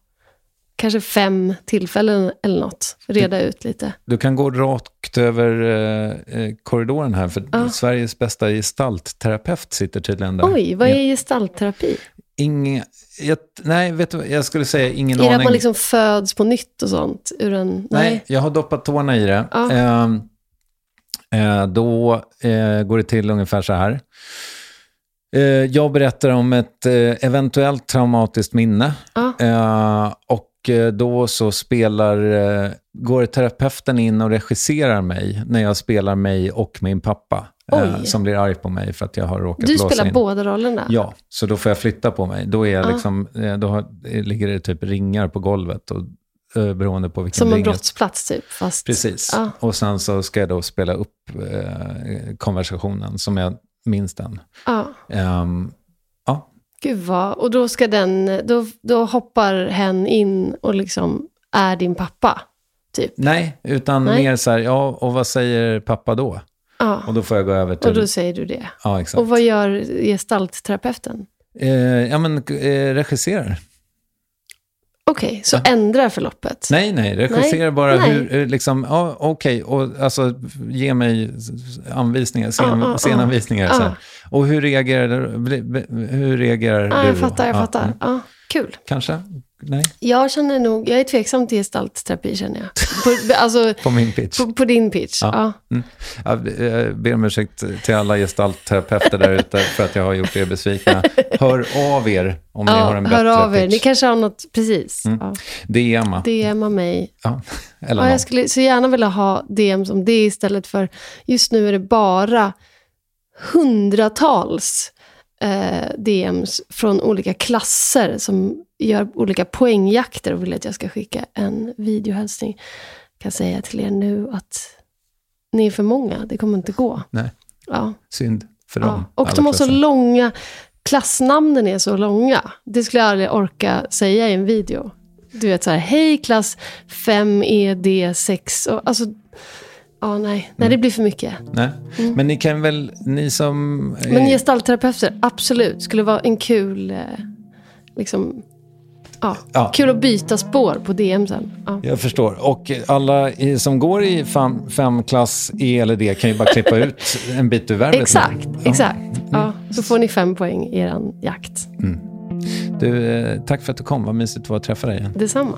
kanske fem tillfällen eller något. Reda ut lite. Du kan gå rakt över eh, eh, korridoren här, för Ja. Sveriges bästa gestaltterapeut sitter tydligen där. Oj, vad är gestaltterapi? Ingen, jag, nej, vet du jag skulle säga ingen Är det aning. att man liksom föds på nytt och sånt? Ur en, nej. Nej, jag har doppat tårna i det. Ehm, eh, då eh, går det till ungefär så här. Eh, jag berättar om ett eh, eventuellt traumatiskt minne. Ja. Eh, och eh, då så spelar, eh, går terapeuten in och regisserar mig när jag spelar mig och min pappa. eh, Oj. som blir arg på mig för att jag har råkat Du spelar in. båda rollerna? Ja, så då får jag flytta på mig. Då, är jag Ja. liksom, då har, ligger det typ ringar på golvet och, beroende på vilken Som en brottsplats typ? Fast... Precis. Ja. Och sen så ska jag då spela upp eh, konversationen som jag minns den. Ehm, ja, Gud vad... Och då ska den... Då, då hoppar hen in och liksom är din pappa? Typ? nej, utan Nej. mer så här, ja, och vad säger pappa då? Ja. Och då får jag gå över till... Och då säger du det? ja, exakt. Och vad gör gestaltterapeuten? eh, ja, men eh, regisserar. Okej, så ändrar förloppet? Nej, nej, regisserar Nej, bara nej. hur, eh, liksom, ja, okej, och alltså ge mig anvisningar, scen, Ja, ja, ja. scenanvisningar. Så här. Ja. Och hur reagerar, hur reagerar Ja, du jag fattar, jag Ja, fattar. mm. Ja, kul. Kanske? Nej, Jag känner nog, jag är tveksam till gestaltterapi känner jag. På, alltså, på min pitch. på, på din pitch. Ja. Ja. Mm. Jag eh, ber om ursäkt till alla gestaltterapeuter där ute för att jag har gjort er besvikna. Hör av er om ni har en bättre hör av er. pitch. Ni kanske har något, precis. Mm. Ja. DMa. DMa mig. Ja. Eller Ja, jag skulle så gärna vilja ha DM som det istället för, just nu är det bara hundratals eh, DMs från olika klasser som gör olika poängjakter och vill att jag ska skicka en videohälsning. Jag kan säga till er nu att ni är för många, det kommer inte gå. Nej, Ja. synd för Ja. dem. Och alla de har så långa, klassnamnen är så långa. Det skulle jag aldrig orka säga i en video. Du vet så här, hej klass 5ED6. Och, alltså, ja nej, nej det blir för mycket. Nej. Men ni kan väl, ni som... är- Mm. Men gestaltterapeuter, absolut, skulle vara en kul, eh, liksom, ja, Ja. kul att byta spår på DM sen. Ja. Jag förstår. Och alla som går i fem, femklass E eller D kan ju bara klippa ut en bit ur värvet. Exakt, Ja. exakt. Ja, så får ni fem poäng i er jakt. Du, eh, tack för att du kom. Vad mysigt det var att träffa dig igen. Detsamma.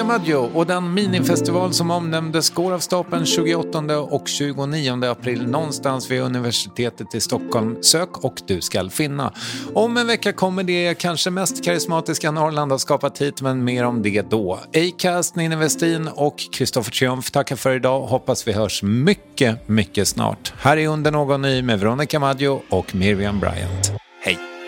Veronica Maggio och den minifestival som omnämndes går av stapeln 28 och 29 april någonstans vid universitetet i Stockholm. Sök och du skall finna. Om en vecka kommer det kanske mest karismatiska Norrland har skapat hit, men mer om det då. Acast, Ninni Westin och Kristoffer Triumf tackar för idag. Hoppas vi hörs mycket, mycket snart. Här är Under någon ny med Veronica Maggio och Miriam Bryant. Hej!